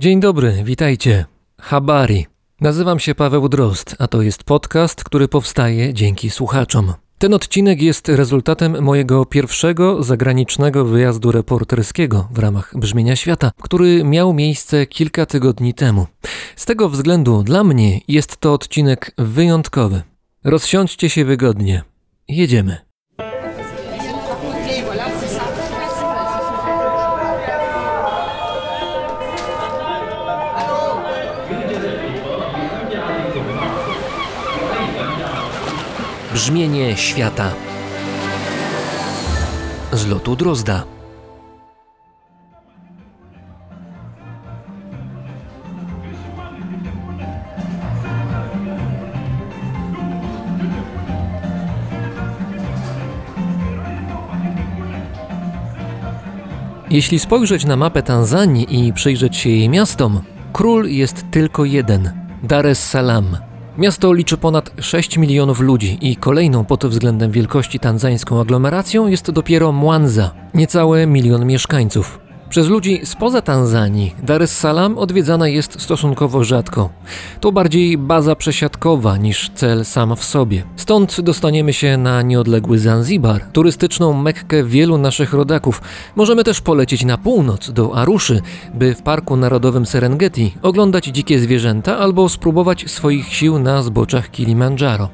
Dzień dobry, witajcie. Habari. Nazywam się Paweł Drozd, a to jest podcast, który powstaje dzięki słuchaczom. Ten odcinek jest rezultatem mojego pierwszego zagranicznego wyjazdu reporterskiego w ramach Brzmienia Świata, który miał miejsce kilka tygodni temu. Z tego względu dla mnie jest to odcinek wyjątkowy. Rozsiądźcie się wygodnie. Jedziemy. Brzmienie świata z lotu Drozda. Jeśli spojrzeć na mapę Tanzanii i przyjrzeć się jej miastom, król jest tylko jeden Dar es Salaam. Miasto liczy ponad 6 milionów ludzi i kolejną pod względem wielkości tanzańską aglomeracją jest dopiero Mwanza, niecałe milion mieszkańców. Przez ludzi spoza Tanzanii Dar es Salaam odwiedzana jest stosunkowo rzadko. To bardziej baza przesiadkowa niż cel sam w sobie. Stąd dostaniemy się na nieodległy Zanzibar, turystyczną mekkę wielu naszych rodaków. Możemy też polecieć na północ do Aruszy, by w Parku Narodowym Serengeti oglądać dzikie zwierzęta albo spróbować swoich sił na zboczach Kilimandżaro.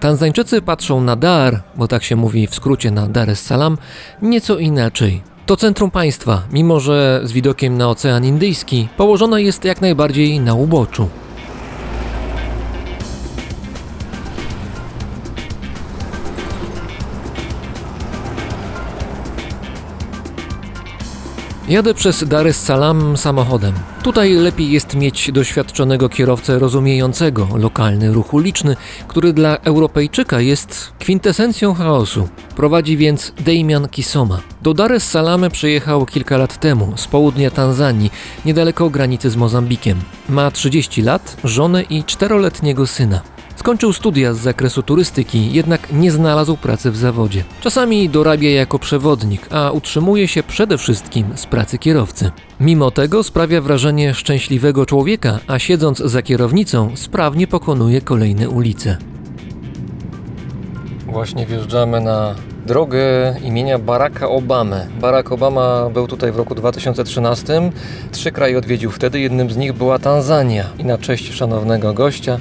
Tanzańczycy patrzą na Dar, bo tak się mówi w skrócie na Dar es Salaam, nieco inaczej. To centrum państwa, mimo że z widokiem na Ocean Indyjski, położone jest jak najbardziej na uboczu. Jadę przez Dar es Salaam samochodem. Tutaj lepiej jest mieć doświadczonego kierowcę rozumiejącego lokalny ruch uliczny, który dla Europejczyka jest kwintesencją chaosu. Prowadzi więc Damian Kisoma. Do Dar es Salaam przyjechał kilka lat temu z południa Tanzanii, niedaleko granicy z Mozambikiem. Ma 30 lat, żonę i czteroletniego syna. Skończył studia z zakresu turystyki, jednak nie znalazł pracy w zawodzie. Czasami dorabia jako przewodnik, a utrzymuje się przede wszystkim z pracy kierowcy. Mimo tego sprawia wrażenie szczęśliwego człowieka, a siedząc za kierownicą sprawnie pokonuje kolejne ulice. Właśnie wjeżdżamy na drogę imienia Baracka Obamy. Barack Obama był tutaj w roku 2013. Trzy kraje odwiedził wtedy, jednym z nich była Tanzania. I na cześć szanownego gościa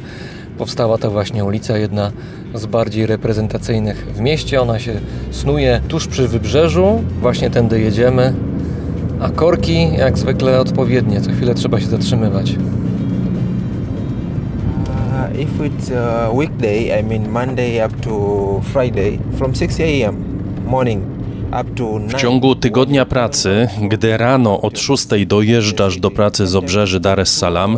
powstała ta właśnie ulica, jedna z bardziej reprezentacyjnych w mieście. Ona się snuje tuż przy wybrzeżu, właśnie tędy jedziemy. A korki jak zwykle odpowiednie, co chwilę trzeba się zatrzymywać. Uh, if it's a weekday, I mean Monday up to Friday, from 6 a.m. morning W 9 ciągu tygodnia pracy, gdy rano od 6 dojeżdżasz do pracy z obrzeży Dar es Salaam,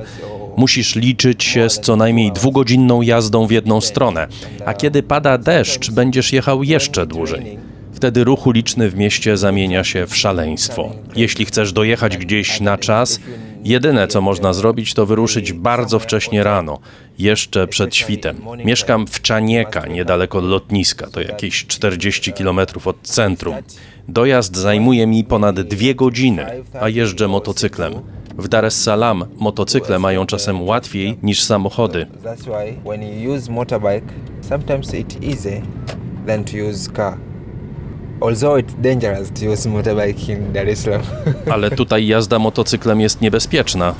musisz liczyć się z co najmniej dwugodzinną jazdą w jedną stronę, a kiedy pada deszcz, będziesz jechał jeszcze dłużej. Wtedy ruch uliczny w mieście zamienia się w szaleństwo. Jeśli chcesz dojechać gdzieś na czas, jedyne co można zrobić to wyruszyć bardzo wcześnie rano, jeszcze przed świtem. Mieszkam w Czanieka, niedaleko lotniska, to jakieś 40 km od centrum. Dojazd zajmuje mi ponad dwie godziny, a jeżdżę motocyklem. W Dar es Salaam motocykle mają czasem łatwiej niż samochody. Ale tutaj jazda motocyklem jest niebezpieczna.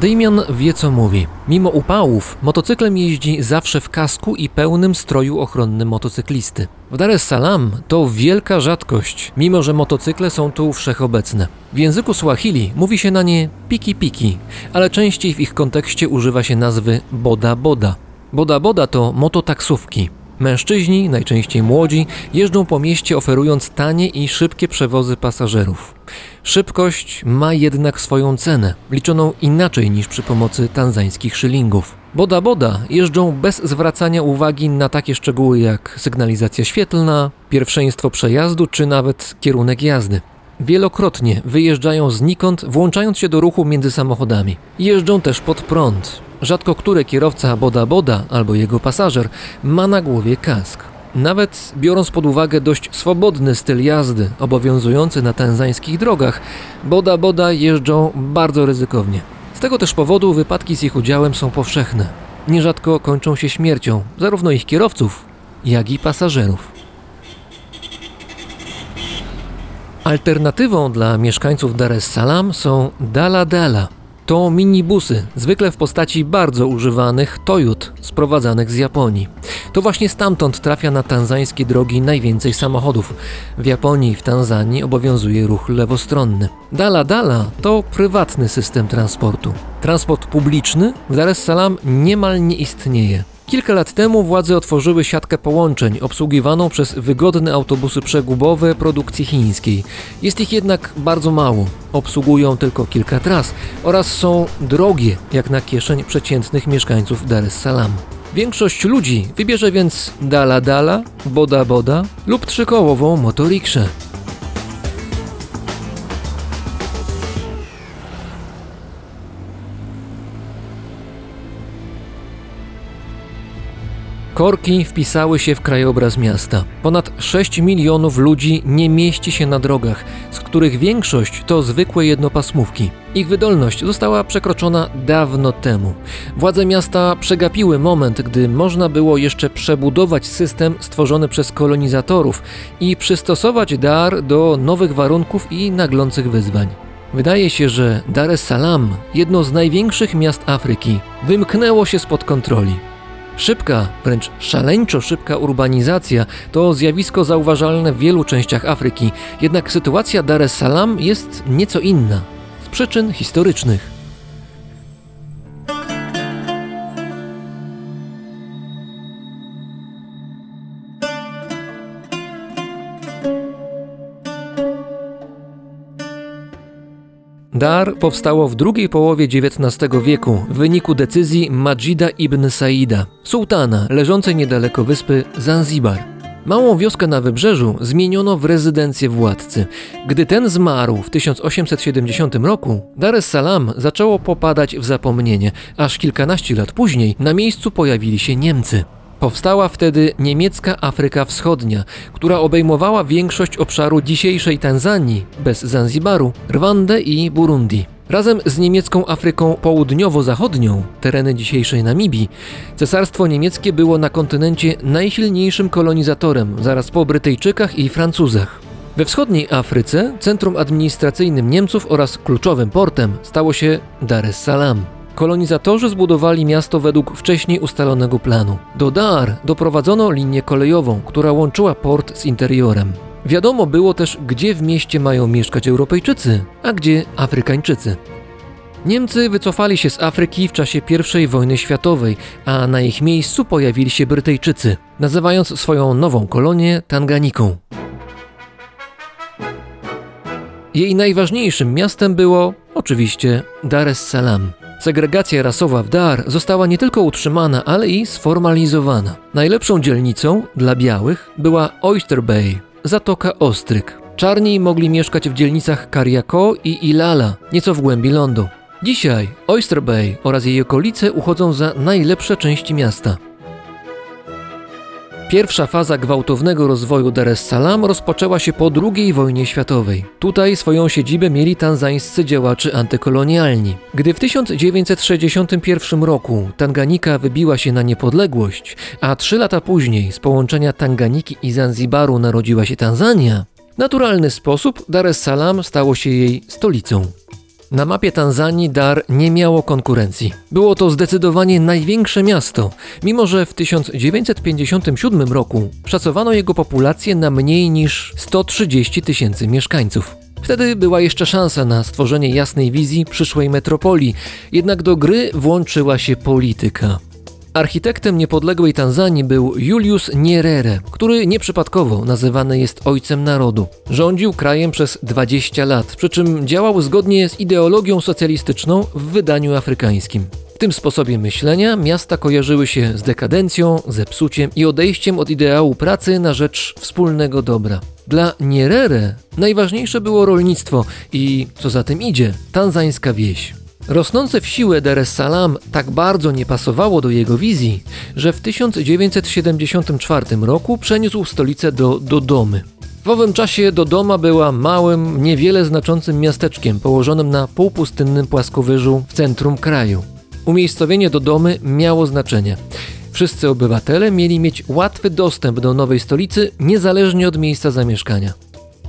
Damian wie co mówi. Mimo upałów, motocyklem jeździ zawsze w kasku i pełnym stroju ochronnym motocyklisty. W Dar es Salaam to wielka rzadkość, mimo że motocykle są tu wszechobecne. W języku Swahili mówi się na nie piki piki, ale częściej w ich kontekście używa się nazwy boda boda. Boda boda to mototaksówki. Mężczyźni, najczęściej młodzi, jeżdżą po mieście oferując tanie i szybkie przewozy pasażerów. Szybkość ma jednak swoją cenę, liczoną inaczej niż przy pomocy tanzańskich szylingów. Boda boda jeżdżą bez zwracania uwagi na takie szczegóły jak sygnalizacja świetlna, pierwszeństwo przejazdu czy nawet kierunek jazdy. Wielokrotnie wyjeżdżają znikąd, włączając się do ruchu między samochodami. Jeżdżą też pod prąd. Rzadko który kierowca boda boda albo jego pasażer ma na głowie kask. Nawet biorąc pod uwagę dość swobodny styl jazdy obowiązujący na tanzańskich drogach, boda boda jeżdżą bardzo ryzykownie. Z tego też powodu wypadki z ich udziałem są powszechne. Nierzadko kończą się śmiercią zarówno ich kierowców, jak i pasażerów. Alternatywą dla mieszkańców Dar es Salaam są Dala Dala. To minibusy, zwykle w postaci bardzo używanych Toyot sprowadzanych z Japonii. To właśnie stamtąd trafia na tanzańskie drogi najwięcej samochodów. W Japonii i w Tanzanii obowiązuje ruch lewostronny. Dala Dala to prywatny system transportu. Transport publiczny w Dar es Salaam niemal nie istnieje. Kilka lat temu władze otworzyły siatkę połączeń obsługiwaną przez wygodne autobusy przegubowe produkcji chińskiej. Jest ich jednak bardzo mało. Obsługują tylko kilka tras oraz są drogie jak na kieszeń przeciętnych mieszkańców Dar es Salaam. Większość ludzi wybierze więc dala dala, boda boda lub trzykołową motorikszę. Korki wpisały się w krajobraz miasta. Ponad 6 milionów ludzi nie mieści się na drogach, z których większość to zwykłe jednopasmówki. Ich wydolność została przekroczona dawno temu. Władze miasta przegapiły moment, gdy można było jeszcze przebudować system stworzony przez kolonizatorów i przystosować Dar do nowych warunków i naglących wyzwań. Wydaje się, że Dar es Salaam, jedno z największych miast Afryki, wymknęło się spod kontroli. Szybka, wręcz szaleńczo szybka urbanizacja to zjawisko zauważalne w wielu częściach Afryki, jednak sytuacja Dar es Salaam jest nieco inna z przyczyn historycznych. Dar powstało w drugiej połowie XIX wieku w wyniku decyzji Majida ibn Saida, sułtana leżącej niedaleko wyspy Zanzibar. Małą wioskę na wybrzeżu zmieniono w rezydencję władcy. Gdy ten zmarł w 1870 roku, Dar es Salaam zaczęło popadać w zapomnienie, aż kilkanaście lat później na miejscu pojawili się Niemcy. Powstała wtedy niemiecka Afryka Wschodnia, która obejmowała większość obszaru dzisiejszej Tanzanii, bez Zanzibaru, Rwandę i Burundi. Razem z niemiecką Afryką Południowo-Zachodnią, tereny dzisiejszej Namibii, cesarstwo niemieckie było na kontynencie najsilniejszym kolonizatorem, zaraz po Brytyjczykach i Francuzach. We wschodniej Afryce centrum administracyjnym Niemców oraz kluczowym portem stało się Dar es Salaam. Kolonizatorzy zbudowali miasto według wcześniej ustalonego planu. Do Dar doprowadzono linię kolejową, która łączyła port z interiorem. Wiadomo było też, gdzie w mieście mają mieszkać Europejczycy, a gdzie Afrykańczycy. Niemcy wycofali się z Afryki w czasie I wojny światowej, a na ich miejscu pojawili się Brytyjczycy, nazywając swoją nową kolonię Tanganiką. Jej najważniejszym miastem było oczywiście Dar es Salaam. Segregacja rasowa w Dar została nie tylko utrzymana, ale i sformalizowana. Najlepszą dzielnicą dla białych była Oyster Bay, Zatoka Ostryk. Czarni mogli mieszkać w dzielnicach Kariako i Ilala, nieco w głębi lądu. Dzisiaj Oyster Bay oraz jej okolice uchodzą za najlepsze części miasta. Pierwsza faza gwałtownego rozwoju Dar es Salaam rozpoczęła się po II wojnie światowej. Tutaj swoją siedzibę mieli tanzańscy działacze antykolonialni. Gdy w 1961 roku Tanganika wybiła się na niepodległość, a trzy lata później z połączenia Tanganiki i Zanzibaru narodziła się Tanzania, naturalny sposób Dar es Salaam stało się jej stolicą. Na mapie Tanzanii Dar nie miało konkurencji. Było to zdecydowanie największe miasto, mimo że w 1957 roku szacowano jego populację na mniej niż 130 tysięcy mieszkańców. Wtedy była jeszcze szansa na stworzenie jasnej wizji przyszłej metropolii, jednak do gry włączyła się polityka. Architektem niepodległej Tanzanii był Julius Nyerere, który nieprzypadkowo nazywany jest ojcem narodu. Rządził krajem przez 20 lat, przy czym działał zgodnie z ideologią socjalistyczną w wydaniu afrykańskim. W tym sposobie myślenia miasta kojarzyły się z dekadencją, zepsuciem i odejściem od ideału pracy na rzecz wspólnego dobra. Dla Nyerere najważniejsze było rolnictwo i, co za tym idzie, tanzańska wieś. Rosnące w siłę Dar es Salaam tak bardzo nie pasowało do jego wizji, że w 1974 roku przeniósł stolicę do Dodomy. W owym czasie Dodoma była małym, niewiele znaczącym miasteczkiem położonym na półpustynnym płaskowyżu w centrum kraju. Umiejscowienie Dodomy miało znaczenie. Wszyscy obywatele mieli mieć łatwy dostęp do nowej stolicy niezależnie od miejsca zamieszkania.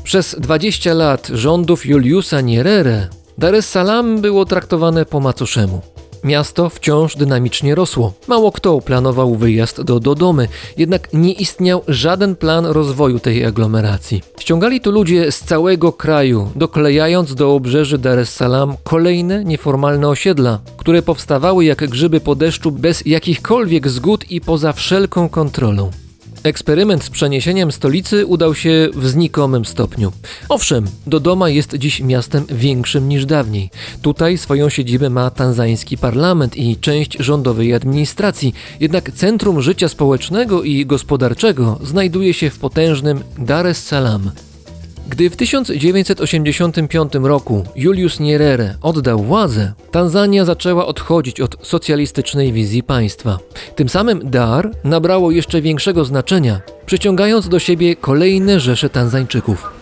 Przez 20 lat rządów Juliusa Nyerere Dar es Salaam było traktowane po macoszemu. Miasto wciąż dynamicznie rosło. Mało kto planował wyjazd do Dodomy, jednak nie istniał żaden plan rozwoju tej aglomeracji. Ściągali tu ludzie z całego kraju, doklejając do obrzeży Dar es Salaam kolejne nieformalne osiedla, które powstawały jak grzyby po deszczu bez jakichkolwiek zgód i poza wszelką kontrolą. Eksperyment z przeniesieniem stolicy udał się w znikomym stopniu. Owszem, Dodoma jest dziś miastem większym niż dawniej. Tutaj swoją siedzibę ma tanzański parlament i część rządowej administracji, jednak centrum życia społecznego i gospodarczego znajduje się w potężnym Dar es Salaam. Gdy w 1985 roku Julius Nyerere oddał władzę, Tanzania zaczęła odchodzić od socjalistycznej wizji państwa. Tym samym Dar nabrało jeszcze większego znaczenia, przyciągając do siebie kolejne rzesze Tanzańczyków.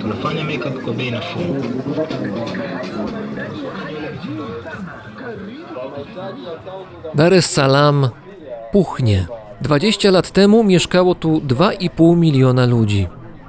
Tunafanya makeup kwa bei nafuu. Dar es Salaam puchnie. 20 lat temu mieszkało tu 2,5 miliona ludzi.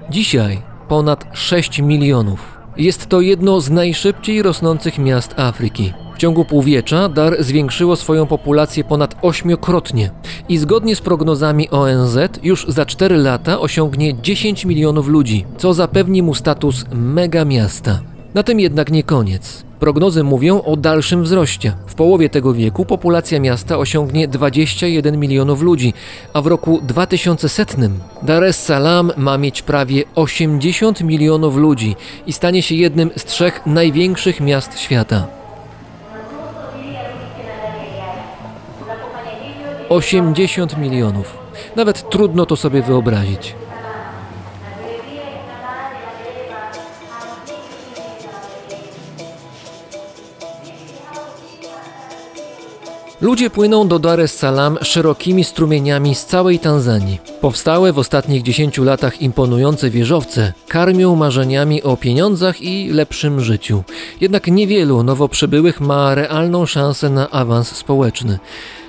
Dzisiaj ponad 6 milionów. Jest to jedno z najszybciej rosnących miast Afryki. W ciągu półwiecza Dar zwiększyło swoją populację ponad ośmiokrotnie i zgodnie z prognozami ONZ już za 4 lata osiągnie 10 milionów ludzi, co zapewni mu status mega miasta. Na tym jednak nie koniec. Prognozy mówią o dalszym wzroście. W połowie tego wieku populacja miasta osiągnie 21 milionów ludzi, a w roku 2100 Dar es Salaam ma mieć prawie 80 milionów ludzi i stanie się jednym z trzech największych miast świata. 80 milionów. Nawet trudno to sobie wyobrazić. Ludzie płyną do Dar es Salaam szerokimi strumieniami z całej Tanzanii. Powstałe w ostatnich 10 latach imponujące wieżowce karmią marzeniami o pieniądzach i lepszym życiu. Jednak niewielu nowo przybyłych ma realną szansę na awans społeczny.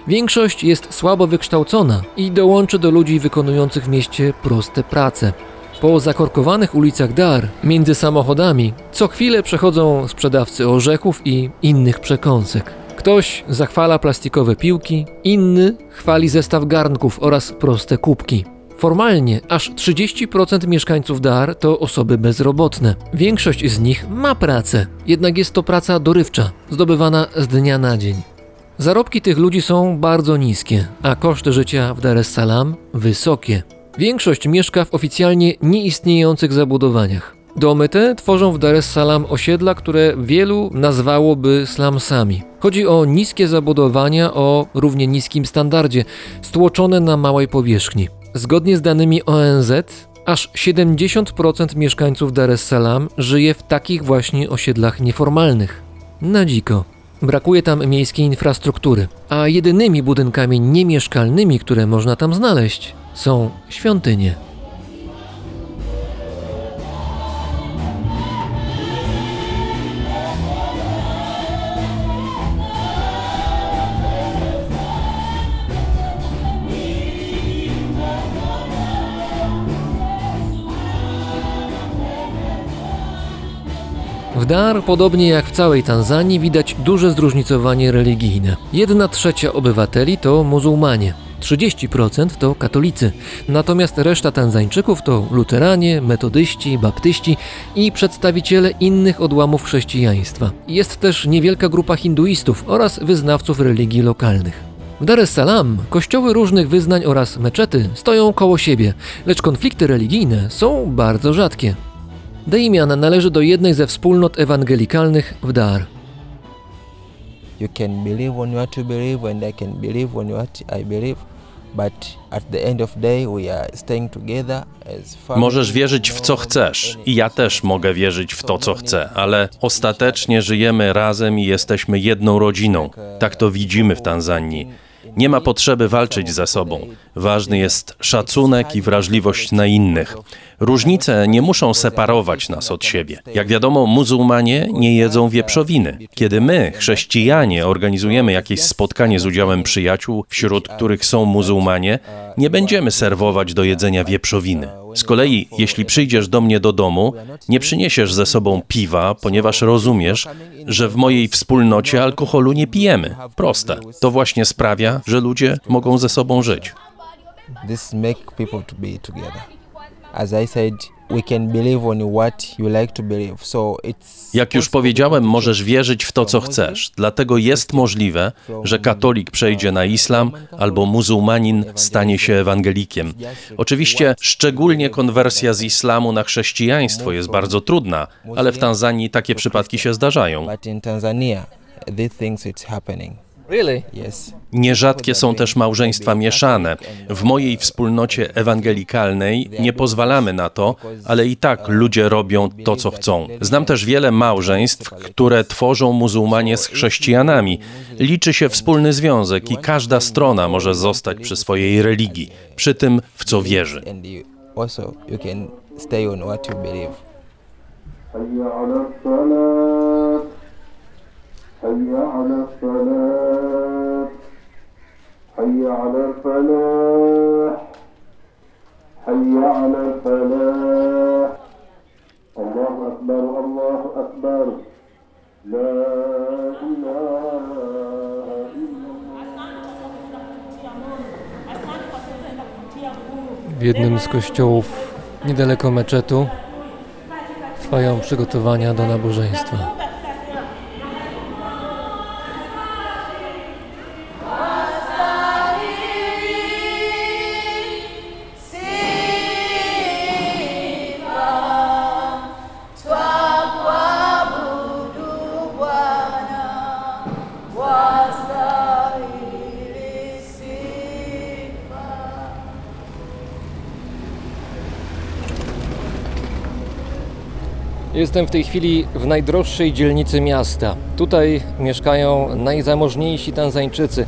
Większość jest słabo wykształcona i dołączy do ludzi wykonujących w mieście proste prace. Po zakorkowanych ulicach Dar, między samochodami, co chwilę przechodzą sprzedawcy orzechów i innych przekąsek. Ktoś zachwala plastikowe piłki, inny chwali zestaw garnków oraz proste kubki. Formalnie aż 30% mieszkańców Dar to osoby bezrobotne. Większość z nich ma pracę, jednak jest to praca dorywcza, zdobywana z dnia na dzień. Zarobki tych ludzi są bardzo niskie, a koszty życia w Dar es Salaam wysokie. Większość mieszka w oficjalnie nieistniejących zabudowaniach. Domy te tworzą w Dar es Salaam osiedla, które wielu nazwałoby slumsami. Chodzi o niskie zabudowania o równie niskim standardzie, stłoczone na małej powierzchni. Zgodnie z danymi ONZ, aż 70% mieszkańców Dar es Salaam żyje w takich właśnie osiedlach nieformalnych. Na dziko. Brakuje tam miejskiej infrastruktury, a jedynymi budynkami niemieszkalnymi, które można tam znaleźć, są świątynie. Dar, podobnie jak w całej Tanzanii, widać duże zróżnicowanie religijne. Jedna trzecia obywateli to muzułmanie, 30% to katolicy, natomiast reszta Tanzańczyków to luteranie, metodyści, baptyści i przedstawiciele innych odłamów chrześcijaństwa. Jest też niewielka grupa hinduistów oraz wyznawców religii lokalnych. W Dar es Salaam kościoły różnych wyznań oraz meczety stoją koło siebie, lecz konflikty religijne są bardzo rzadkie. Damian należy do jednej ze wspólnot ewangelikalnych w Dar. you can believe on what you believe and I can believe on what I believe. Możesz wierzyć w co chcesz i ja też mogę wierzyć w to, co chcę, ale ostatecznie żyjemy razem i jesteśmy jedną rodziną. Tak to widzimy w Tanzanii. Nie ma potrzeby walczyć ze sobą. Ważny jest szacunek i wrażliwość na innych. Różnice nie muszą separować nas od siebie. Jak wiadomo, muzułmanie nie jedzą wieprzowiny. Kiedy my, chrześcijanie, organizujemy jakieś spotkanie z udziałem przyjaciół, wśród których są muzułmanie, nie będziemy serwować do jedzenia wieprzowiny. Z kolei, jeśli przyjdziesz do mnie do domu, nie przyniesiesz ze sobą piwa, ponieważ rozumiesz, że w mojej wspólnocie alkoholu nie pijemy. Proste. To właśnie sprawia, że ludzie mogą ze sobą żyć. This make people to be together. As I said, we can believe on what you like to believe. So it's Jak już powiedziałem, możesz wierzyć w to, co chcesz. Dlatego jest możliwe, że katolik przejdzie na islam albo muzułmanin stanie się ewangelikiem. Oczywiście, szczególnie konwersja z islamu na chrześcijaństwo jest bardzo trudna, ale w Tanzanii takie przypadki się zdarzają. But in Tanzania, these things it's happening. Nierzadkie są też małżeństwa mieszane. W mojej wspólnocie ewangelikalnej nie pozwalamy na to, ale i tak ludzie robią to, co chcą. Znam też wiele małżeństw, które tworzą muzułmanie z chrześcijanami. Liczy się wspólny związek i każda strona może zostać przy swojej religii, przy tym, w co wierzy. Stay on what you believe. حي على الصلاة حي على الصلاة حي على الفلاح حي على الفلاح الله أكبر الله أكبر لا إله إلا W jednym z kościołów niedaleko meczetu trwają przygotowania do nabożeństwa. Jestem w tej chwili w najdroższej dzielnicy miasta. Tutaj mieszkają najzamożniejsi Tanzańczycy.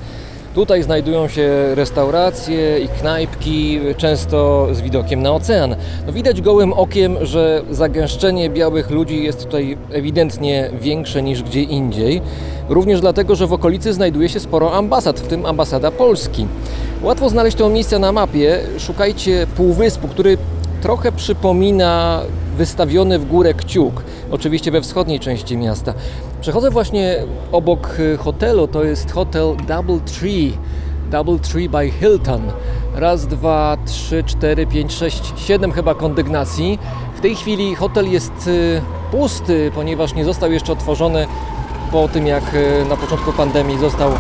Tutaj znajdują się restauracje i knajpki, często z widokiem na ocean. No widać gołym okiem, że zagęszczenie białych ludzi jest tutaj ewidentnie większe niż gdzie indziej. Również dlatego, że w okolicy znajduje się sporo ambasad, w tym ambasada Polski. Łatwo znaleźć to miejsce na mapie. Szukajcie półwyspu, który trochę przypomina wystawiony w górę kciuk, oczywiście we wschodniej części miasta. Przechodzę właśnie obok y, hotelu, to jest hotel Double Tree, Double Tree by Hilton. Raz, dwa, trzy, cztery, pięć, sześć, siedem chyba kondygnacji. W tej chwili hotel jest y, pusty, ponieważ nie został jeszcze otworzony po tym, jak y, na początku pandemii został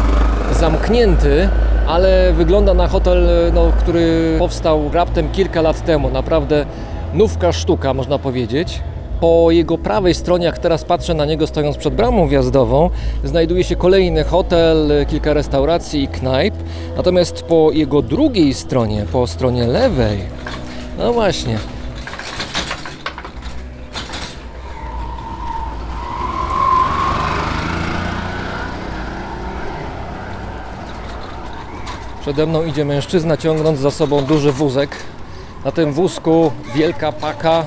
zamknięty, ale wygląda na hotel, no, który powstał raptem kilka lat temu. Naprawdę nówka sztuka, można powiedzieć. Po jego prawej stronie, jak teraz patrzę na niego stojąc przed bramą wjazdową, znajduje się kolejny hotel, kilka restauracji i knajp. Natomiast po jego drugiej stronie, po stronie lewej, no właśnie, Przede mną idzie mężczyzna ciągnąc za sobą duży wózek. Na tym wózku wielka paka,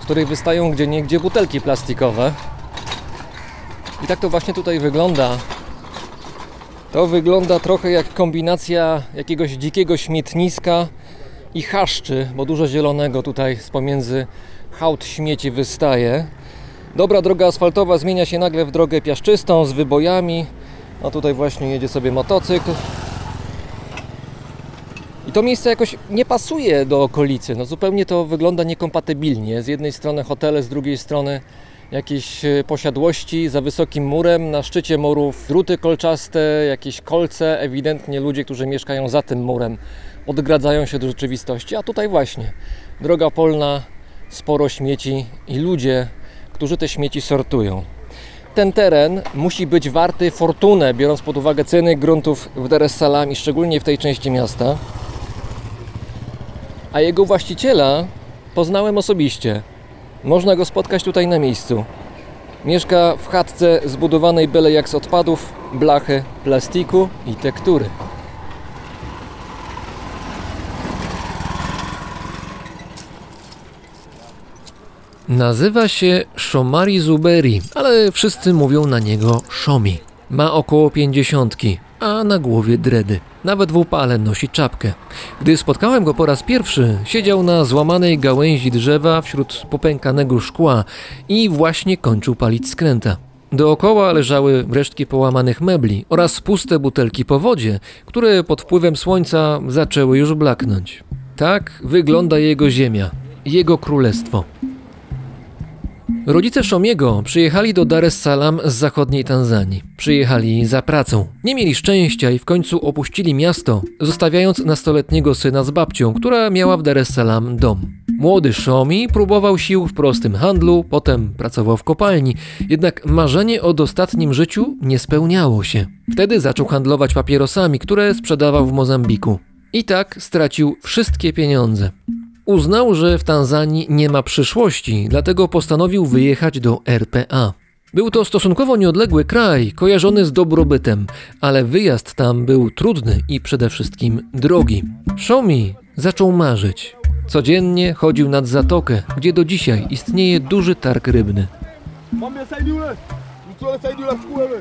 z której wystają gdzie niegdzie butelki plastikowe. I tak to właśnie tutaj wygląda. To wygląda trochę jak kombinacja jakiegoś dzikiego śmietniska i chaszczy, bo dużo zielonego tutaj z pomiędzy hałd śmieci wystaje. Dobra droga asfaltowa zmienia się nagle w drogę piaszczystą z wybojami. No tutaj właśnie jedzie sobie motocykl. I to miejsce jakoś nie pasuje do okolicy. No zupełnie to wygląda niekompatybilnie. Z jednej strony hotele, z drugiej strony jakieś e, posiadłości za wysokim murem, na szczycie murów druty kolczaste, jakieś kolce, ewidentnie ludzie, którzy mieszkają za tym murem, odgradzają się do rzeczywistości, a tutaj właśnie droga polna, sporo śmieci i ludzie, którzy te śmieci sortują. ten teren musi być warty fortunę, biorąc pod uwagę ceny gruntów w Dar es Salaam i szczególnie w tej części miasta. A jego właściciela poznałem osobiście. Można go spotkać tutaj na miejscu. Mieszka w chatce zbudowanej byle jak z odpadów, blachy, plastiku i tektury. Nazywa się Shomari Zuberi, ale wszyscy mówią na niego Shomi. Ma około pięćdziesiątki, a na głowie dredy. Nawet w upale nosi czapkę. Gdy spotkałem go po raz pierwszy, siedział na złamanej gałęzi drzewa wśród popękanego szkła i właśnie kończył palić skręta. Dookoła leżały resztki połamanych mebli oraz puste butelki po wodzie, które pod wpływem słońca zaczęły już blaknąć. Tak wygląda jego ziemia, jego królestwo. Rodzice Szomiego przyjechali do Dar es Salaam z zachodniej Tanzanii. Przyjechali za pracą. Nie mieli szczęścia i w końcu opuścili miasto, zostawiając nastoletniego syna z babcią, która miała w Dar es Salaam dom. Młody Szomi próbował sił w prostym handlu, potem pracował w kopalni, jednak marzenie o dostatnim życiu nie spełniało się. Wtedy zaczął handlować papierosami, które sprzedawał w Mozambiku. I tak stracił wszystkie pieniądze. Uznał, że w Tanzanii nie ma przyszłości, dlatego postanowił wyjechać do RPA. Był to stosunkowo nieodległy kraj, kojarzony z dobrobytem, ale wyjazd tam był trudny i przede wszystkim drogi. Shomi zaczął marzyć. Codziennie chodził nad zatokę, gdzie do dzisiaj istnieje duży targ rybny. Saidi yule achukue wewe.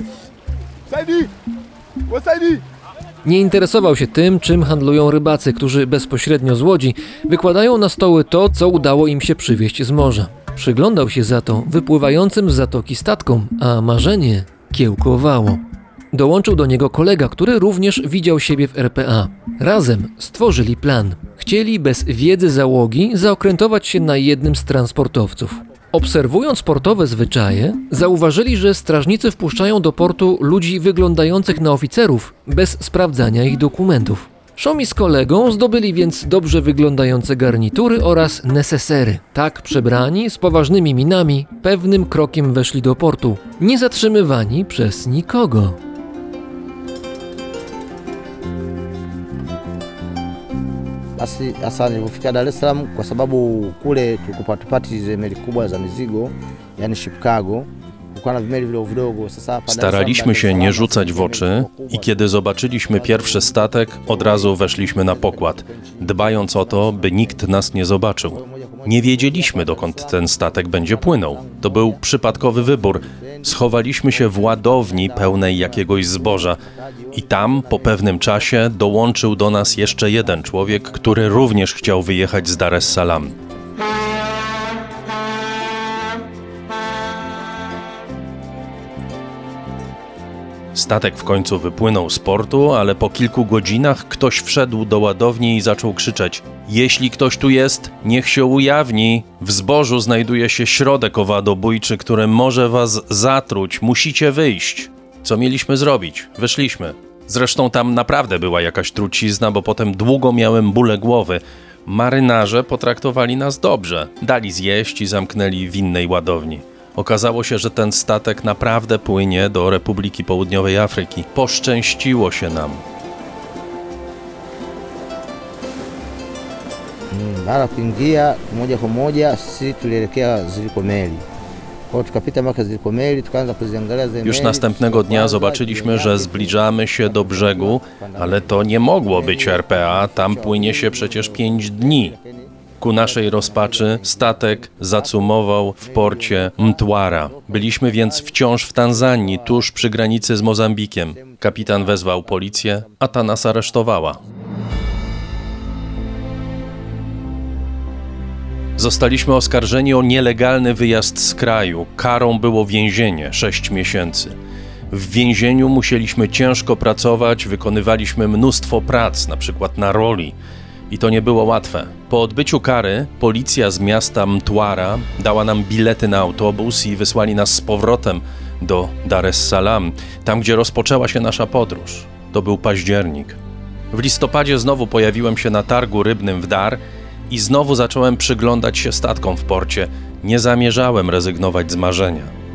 Nie interesował się tym, czym handlują rybacy, którzy bezpośrednio z łodzi wykładają na stoły to, co udało im się przywieźć z morza. Przyglądał się za to wypływającym z zatoki statkom, a marzenie kiełkowało. Dołączył do niego kolega, który również widział siebie w RPA. Razem stworzyli plan. Chcieli bez wiedzy załogi zaokrętować się na jednym z transportowców. Obserwując portowe zwyczaje, zauważyli, że strażnicy wpuszczają do portu ludzi wyglądających na oficerów bez sprawdzania ich dokumentów. Szomi z kolegą zdobyli więc dobrze wyglądające garnitury oraz nesesery. Tak przebrani, z poważnymi minami, pewnym krokiem weszli do portu, nie zatrzymywani przez nikogo. Basi hasa nilipofika Dar es Salaam, kwa sababu kule meli kubwa za mizigo, yani ship cargo, Staraliśmy się nie rzucać w oczy i kiedy zobaczyliśmy pierwszy statek, od razu weszliśmy na pokład, dbając o to, by nikt nas nie zobaczył. Nie wiedzieliśmy, dokąd ten statek będzie płynął. To był przypadkowy wybór. Schowaliśmy się w ładowni pełnej jakiegoś zboża i tam po pewnym czasie dołączył do nas jeszcze jeden człowiek, który również chciał wyjechać z Dar es Salaam. Statek w końcu wypłynął z portu, ale po kilku godzinach ktoś wszedł do ładowni i zaczął krzyczeć: Jeśli ktoś tu jest, niech się ujawni. W zbożu znajduje się środek owadobójczy, który może was zatruć. Musicie wyjść. Co mieliśmy zrobić? Wyszliśmy. Zresztą tam naprawdę była jakaś trucizna, bo potem długo miałem bóle głowy. Marynarze potraktowali nas dobrze. Dali zjeść i zamknęli w innej ładowni. Okazało się, że ten statek naprawdę płynie do Republiki Południowej Afryki. Poszczęściło się nam. Mm, Baada ya kuingia moja kwa moja sisi tulielekea ziliko meli. Już następnego dnia zobaczyliśmy, że zbliżamy się do brzegu, ale to nie mogło być RPA, tam płynie się przecież pięć dni. Ku naszej rozpaczy statek zacumował w porcie Mtwara. Byliśmy więc wciąż w Tanzanii, tuż przy granicy z Mozambikiem. Kapitan wezwał policję, a ta nas aresztowała. Zostaliśmy oskarżeni o nielegalny wyjazd z kraju. Karą było więzienie 6 miesięcy. W więzieniu musieliśmy ciężko pracować, wykonywaliśmy mnóstwo prac, na przykład na roli. I to nie było łatwe. Po odbyciu kary policja z miasta Mtwara dała nam bilety na autobus i wysłali nas z powrotem do Dar es Salaam, tam gdzie rozpoczęła się nasza podróż. To był październik. W listopadzie znowu pojawiłem się na targu rybnym w Dar i znowu zacząłem przyglądać się statkom w porcie. Nie zamierzałem rezygnować z marzenia.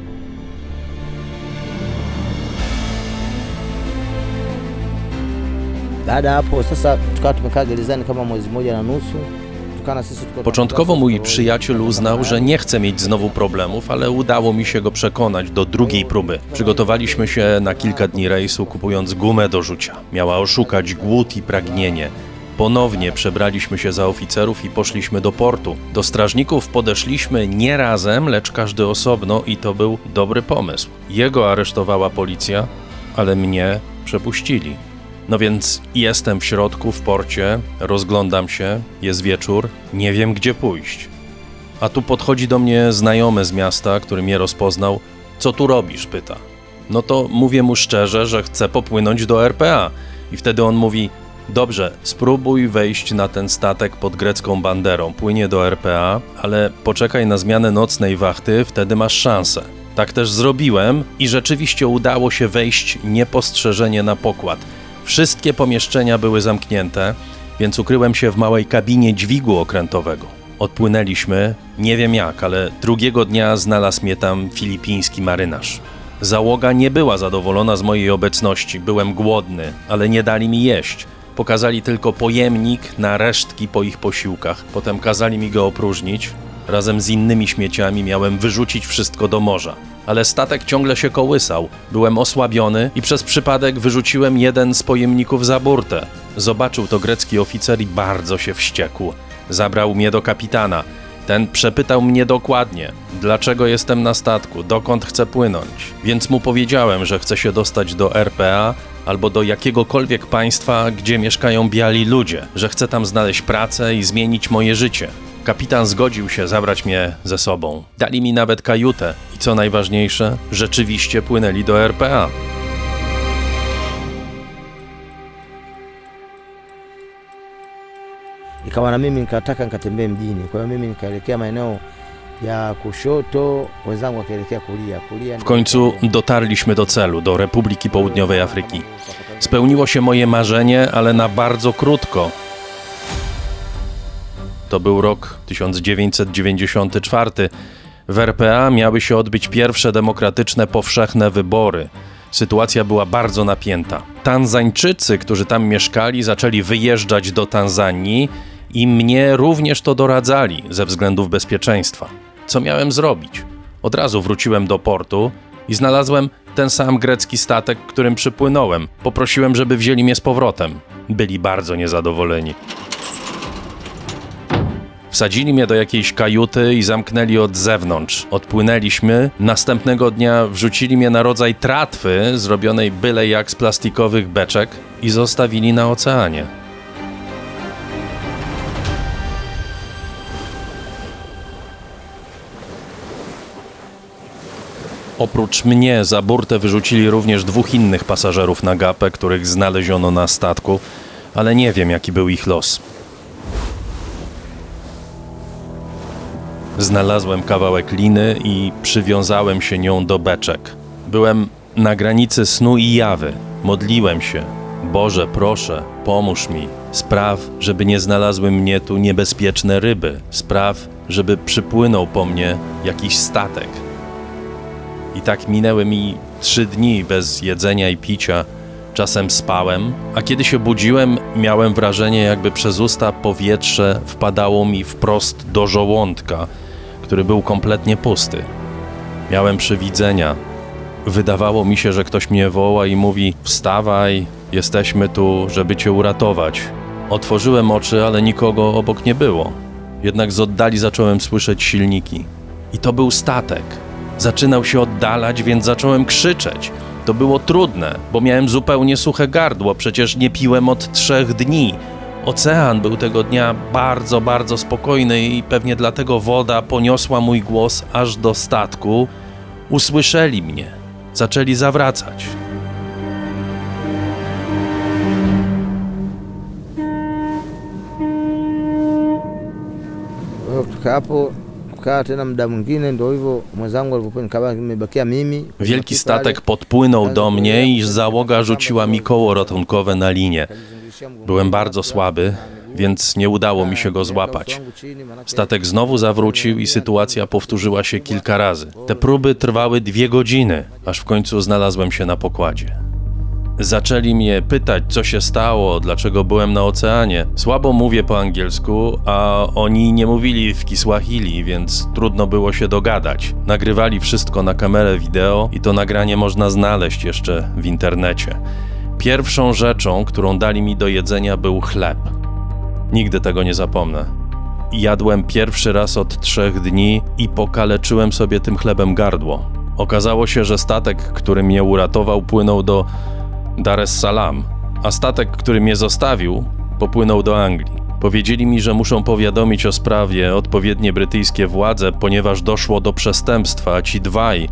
Baada ya hapo sasa tukawa tumekaa gerezani kama mwezi mmoja na nusu. Początkowo mój przyjaciel uznał, że nie chce mieć znowu problemów, ale udało mi się go przekonać do drugiej próby. Przygotowaliśmy się na kilka dni rejsu, kupując gumę do rzucia. Miała oszukać głód i pragnienie. Ponownie przebraliśmy się za oficerów i poszliśmy do portu. Do strażników podeszliśmy nie razem, lecz każdy osobno i to był dobry pomysł. Jego aresztowała policja, ale mnie przepuścili. No więc jestem w środku, w porcie, rozglądam się, jest wieczór, nie wiem gdzie pójść. A tu podchodzi do mnie znajomy z miasta, który mnie rozpoznał. Co tu robisz? pyta. No to mówię mu szczerze, że chcę popłynąć do RPA. I wtedy on mówi: Dobrze, spróbuj wejść na ten statek pod grecką banderą. Płynie do RPA, ale poczekaj na zmianę nocnej wachty, wtedy masz szansę. Tak też zrobiłem i rzeczywiście udało się wejść niepostrzeżenie na pokład. Wszystkie pomieszczenia były zamknięte, więc ukryłem się w małej kabinie dźwigu okrętowego. Odpłynęliśmy, nie wiem jak, ale drugiego dnia znalazł mnie tam filipiński marynarz. Załoga nie była zadowolona z mojej obecności, byłem głodny, ale nie dali mi jeść. Pokazali tylko pojemnik na resztki po ich posiłkach. Potem kazali mi go opróżnić. Razem z innymi śmieciami miałem wyrzucić wszystko do morza. Ale statek ciągle się kołysał. Byłem osłabiony i przez przypadek wyrzuciłem jeden z pojemników za burtę. Zobaczył to grecki oficer i bardzo się wściekł. Zabrał mnie do kapitana. Ten przepytał mnie dokładnie, dlaczego jestem na statku, dokąd chcę płynąć. Więc mu powiedziałem, że chcę się dostać do RPA albo do jakiegokolwiek państwa, gdzie mieszkają biali ludzie, że chcę tam znaleźć pracę i zmienić moje życie. Kapitan zgodził się zabrać mnie ze sobą. Dali mi nawet kajutę i co najważniejsze, rzeczywiście płynęli do RPA. ikawa na mimi nikataka nikatembee mjini. Kwa hiyo mimi nikaelekea maeneo kushoto, wenzangu kulia. Kulia W końcu dotarliśmy do celu, do Republiki Południowej Afryki. Spełniło się moje marzenie, ale na bardzo krótko. To był rok 1994. W RPA miały się odbyć pierwsze demokratyczne, powszechne wybory. Sytuacja była bardzo napięta. Tanzańczycy, którzy tam mieszkali, zaczęli wyjeżdżać do Tanzanii i mnie również to doradzali ze względów bezpieczeństwa. Co miałem zrobić? Od razu wróciłem do portu i znalazłem ten sam grecki statek, którym przypłynąłem. Poprosiłem, żeby wzięli mnie z powrotem. Byli bardzo niezadowoleni. Wsadzili mnie do jakiejś kajuty i zamknęli od zewnątrz. Odpłynęliśmy. Następnego dnia wrzucili mnie na rodzaj tratwy, zrobionej byle jak z plastikowych beczek i zostawili na oceanie. Oprócz mnie za burtę wyrzucili również dwóch innych pasażerów na gapę, których znaleziono na statku, ale nie wiem jaki był ich los. Znalazłem kawałek liny i przywiązałem się nią do beczek. Byłem na granicy snu i jawy. Modliłem się. Boże, proszę, pomóż mi. Spraw, żeby nie znalazły mnie tu niebezpieczne ryby. Spraw, żeby przypłynął po mnie jakiś statek. I tak minęły mi trzy dni bez jedzenia i picia. Czasem spałem, a kiedy się budziłem, miałem wrażenie, jakby przez usta powietrze wpadało mi wprost do żołądka, który był kompletnie pusty. Miałem przywidzenia. Wydawało mi się, że ktoś mnie woła i mówi: Wstawaj, jesteśmy tu, żeby cię uratować. Otworzyłem oczy, ale nikogo obok nie było. Jednak z oddali zacząłem słyszeć silniki. I to był statek. Zaczynał się oddalać, więc zacząłem krzyczeć. To było trudne, bo miałem zupełnie suche gardło, przecież nie piłem od trzech dni. Ocean był tego dnia bardzo, bardzo spokojny i pewnie dlatego woda poniosła mój głos aż do statku. Usłyszeli mnie, zaczęli zawracać. Kwa hiyo tukaa hapo tukaa tena muda mwingine, ndio hivyo mwenzangu alivyokuwa, nikabaki nimebakia mimi. Wielki statek podpłynął do mnie i załoga rzuciła mi koło ratunkowe na linię. Byłem bardzo słaby, więc nie udało mi się go złapać. Statek znowu zawrócił i sytuacja powtórzyła się kilka razy. Te próby trwały dwie godziny, aż w końcu znalazłem się na pokładzie. Zaczęli mnie pytać, co się stało, dlaczego byłem na oceanie. Słabo mówię po angielsku, a oni nie mówili w Kiswahili, więc trudno było się dogadać. Nagrywali wszystko na kamerę wideo i to nagranie można znaleźć jeszcze w internecie. Pierwszą rzeczą, którą dali mi do jedzenia, był chleb. Nigdy tego nie zapomnę. Jadłem pierwszy raz od trzech dni i pokaleczyłem sobie tym chlebem gardło. Okazało się, że statek, który mnie uratował, płynął do Dar es Salaam, a statek, który mnie zostawił, popłynął do Anglii. Powiedzieli mi, że muszą powiadomić o sprawie odpowiednie brytyjskie władze, ponieważ doszło do przestępstwa, a ci dwaj,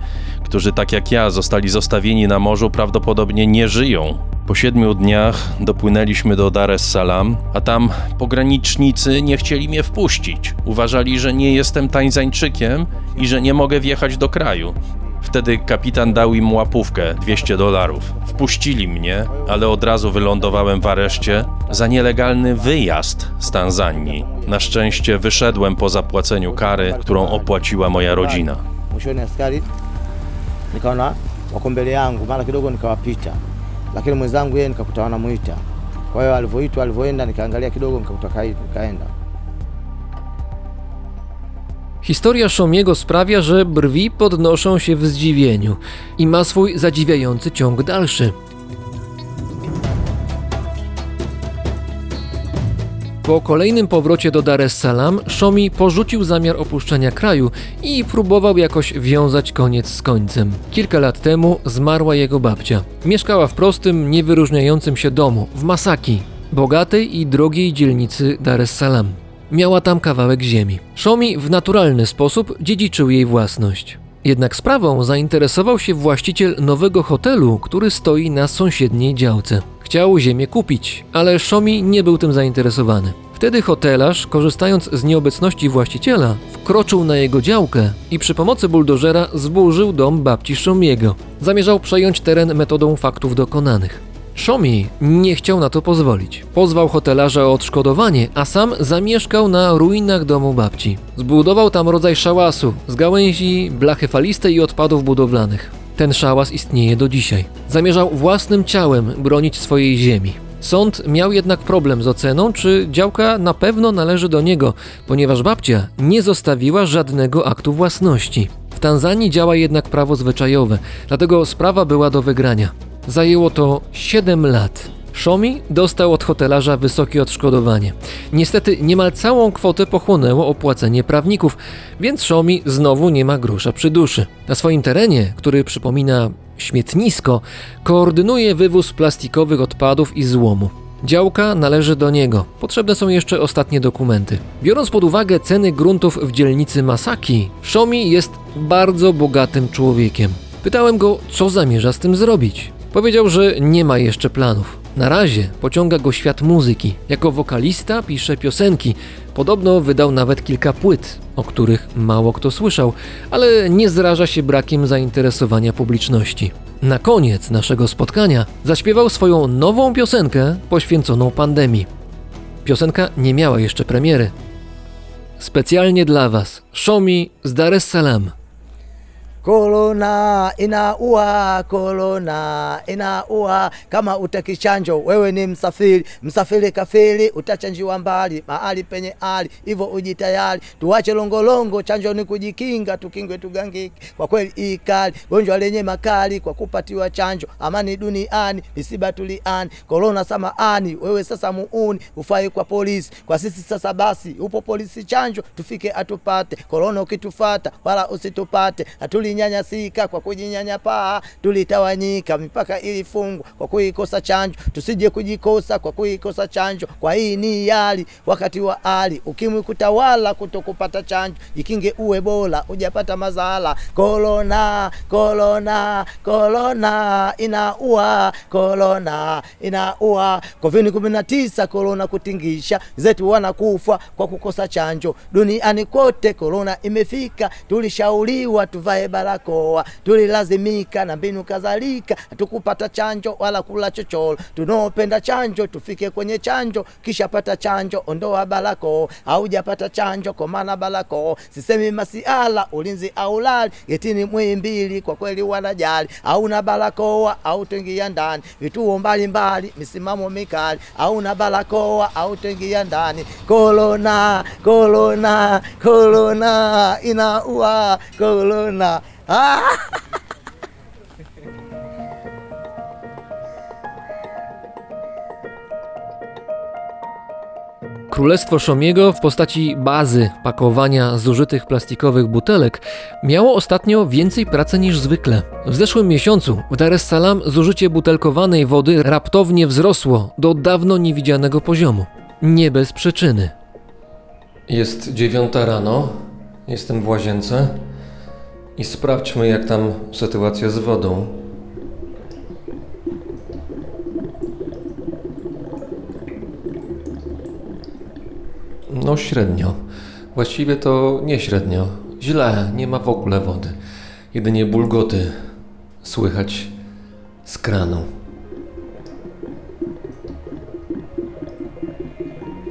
którzy tak jak ja zostali zostawieni na morzu, prawdopodobnie nie żyją. Po siedmiu dniach dopłynęliśmy do Dar es Salaam, a tam pogranicznicy nie chcieli mnie wpuścić. Uważali, że nie jestem Tańzańczykiem i że nie mogę wjechać do kraju. Wtedy kapitan dał im łapówkę 200 dolarów. Wpuścili mnie, ale od razu wylądowałem w areszcie za nielegalny wyjazd z Tanzanii. Na szczęście wyszedłem po zapłaceniu kary, którą opłaciła moja rodzina. Nikaona wako mbele yangu, mara kidogo nikawapita, lakini mwenzangu yeye nikakuta wanamwita. Kwa hiyo alivyoitwa, alivyoenda, nikaangalia kidogo, nikakuta kaenda. Historia Szomiego sprawia, że brwi podnoszą się w zdziwieniu i ma swój zadziwiający ciąg dalszy. Po kolejnym powrocie do Dar es Salaam, Szomi porzucił zamiar opuszczenia kraju i próbował jakoś wiązać koniec z końcem. Kilka lat temu zmarła jego babcia. Mieszkała w prostym, niewyróżniającym się domu w Masaki, bogatej i drogiej dzielnicy Dar es Salaam. Miała tam kawałek ziemi. Szomi w naturalny sposób dziedziczył jej własność. Jednak sprawą zainteresował się właściciel nowego hotelu, który stoi na sąsiedniej działce. Chciał ziemię kupić, ale Szomi nie był tym zainteresowany. Wtedy hotelarz, korzystając z nieobecności właściciela, wkroczył na jego działkę i przy pomocy buldożera zburzył dom babci Szomiego. Zamierzał przejąć teren metodą faktów dokonanych. Szomi nie chciał na to pozwolić. Pozwał hotelarza o odszkodowanie, a sam zamieszkał na ruinach domu babci. Zbudował tam rodzaj szałasu z gałęzi, blachy falistej i odpadów budowlanych. Ten szałas istnieje do dzisiaj. Zamierzał własnym ciałem bronić swojej ziemi. Sąd miał jednak problem z oceną, czy działka na pewno należy do niego, ponieważ babcia nie zostawiła żadnego aktu własności. W Tanzanii działa jednak prawo zwyczajowe, dlatego sprawa była do wygrania. Zajęło to 7 lat. Szomi dostał od hotelarza wysokie odszkodowanie. Niestety niemal całą kwotę pochłonęło opłacenie prawników, więc Szomi znowu nie ma grosza przy duszy. Na swoim terenie, który przypomina śmietnisko, koordynuje wywóz plastikowych odpadów i złomu. Działka należy do niego. Potrzebne są jeszcze ostatnie dokumenty. Biorąc pod uwagę ceny gruntów w dzielnicy Masaki, Szomi jest bardzo bogatym człowiekiem. Pytałem go, co zamierza z tym zrobić. Powiedział, że nie ma jeszcze planów. Na razie pociąga go świat muzyki. Jako wokalista pisze piosenki. Podobno wydał nawet kilka płyt, o których mało kto słyszał, ale nie zraża się brakiem zainteresowania publiczności. Na koniec naszego spotkania zaśpiewał swoją nową piosenkę poświęconą pandemii. Piosenka nie miała jeszcze premiery. Specjalnie dla Was, Szomi z Dar es Salaam. Korona inaua, korona inaua. Kama utaki chanjo, wewe ni msafiri, msafiri kafiri, utachanjiwa mbali mahali penye hali, hivyo ujitayari. Tuwache longolongo, chanjo ni kujikinga, tukingwe tugangike. Kwa kweli hii kali, gonjwa lenye makali, kwa kupatiwa chanjo, amani duniani, misiba tuliani. Korona samaani, wewe sasa muuni, ufai kwa polisi, kwa sisi sasa basi, upo polisi chanjo, tufike atupate. Korona ukitufata, wala usitupate, hatulinyanyasika kwa kujinyanyapaa, tulitawanyika, mipaka ilifungwa kwa kuikosa chanjo, tusije kujikosa kwa kuikosa chanjo. Kwa hii ni hali wakati wa ali, ukimwi kutawala, kutokupata chanjo, jikinge uwe bora, ujapata mazala. Korona, korona, korona inaua, korona inaua. Covid kumi na tisa, korona kutingisha zetu, wanakufa kwa kukosa chanjo. Duniani kote korona imefika, tulishauriwa tuvae barakoa. Tulilazimika na mbinu kadhalika, tukupata chanjo wala kula chochoro. Tunaopenda chanjo tufike kwenye chanjo, kisha pata chanjo, ondoa barakoa. Haujapata chanjo kwa maana barakoa. Sisemi masiala ulinzi au lali getini Muhimbili, kwa kweli wanajali. Hauna barakoa au tengia ndani, vituo mbalimbali, misimamo mikali. Hauna barakoa au tengia ndani. Korona, korona, korona inaua, korona ah! Królestwo Szomiego w postaci bazy pakowania zużytych plastikowych butelek miało ostatnio więcej pracy niż zwykle. W zeszłym miesiącu w Dar es Salaam zużycie butelkowanej wody raptownie wzrosło do dawno niewidzianego poziomu. Nie bez przyczyny. Jest dziewiąta rano, jestem w łazience i sprawdźmy jak tam sytuacja z wodą. No średnio. Właściwie to nie średnio. Źle, nie ma w ogóle wody. Jedynie bulgoty słychać z kranu.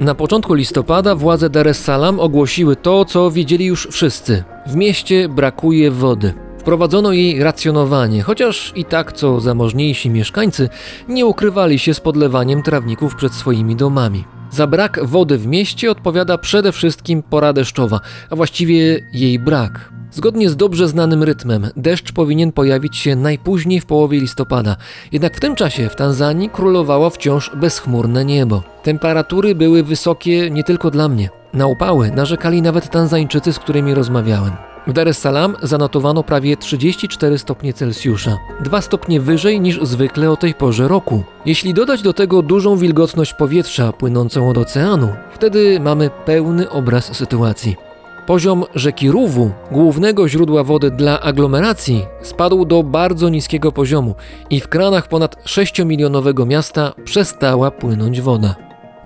Na początku listopada władze Dar es Salaam ogłosiły to, co wiedzieli już wszyscy. W mieście brakuje wody. Wprowadzono jej racjonowanie, chociaż i tak co zamożniejsi mieszkańcy nie ukrywali się z podlewaniem trawników przed swoimi domami. Za brak wody w mieście odpowiada przede wszystkim pora deszczowa, a właściwie jej brak. Zgodnie z dobrze znanym rytmem, deszcz powinien pojawić się najpóźniej w połowie listopada. Jednak w tym czasie w Tanzanii królowało wciąż bezchmurne niebo. Temperatury były wysokie nie tylko dla mnie. Na upały narzekali nawet Tanzańczycy, z którymi rozmawiałem. W Dar es Salaam zanotowano prawie 34 stopnie Celsjusza, 2 stopnie wyżej niż zwykle o tej porze roku. Jeśli dodać do tego dużą wilgotność powietrza płynącą od oceanu, wtedy mamy pełny obraz sytuacji. Poziom rzeki Ruwu, głównego źródła wody dla aglomeracji, spadł do bardzo niskiego poziomu i w kranach ponad 6-milionowego miasta przestała płynąć woda.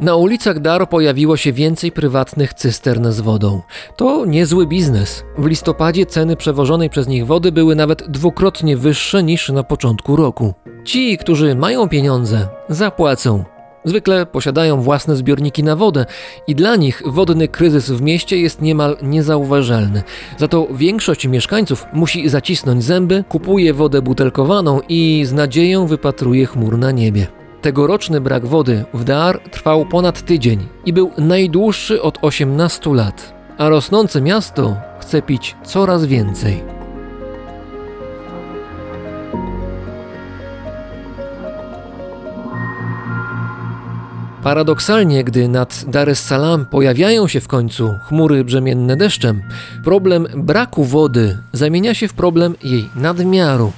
Na ulicach Dar pojawiło się więcej prywatnych cystern z wodą. To niezły biznes. W listopadzie ceny przewożonej przez nich wody były nawet dwukrotnie wyższe niż na początku roku. Ci, którzy mają pieniądze, zapłacą. Zwykle posiadają własne zbiorniki na wodę i dla nich wodny kryzys w mieście jest niemal niezauważalny. Za to większość mieszkańców musi zacisnąć zęby, kupuje wodę butelkowaną i z nadzieją wypatruje chmur na niebie. Tegoroczny brak wody w Dar trwał ponad tydzień i był najdłuższy od 18 lat, a rosnące miasto chce pić coraz więcej. Paradoksalnie, gdy nad Dar es Salaam pojawiają się w końcu chmury brzemienne deszczem, problem braku wody zamienia się w problem jej nadmiaru.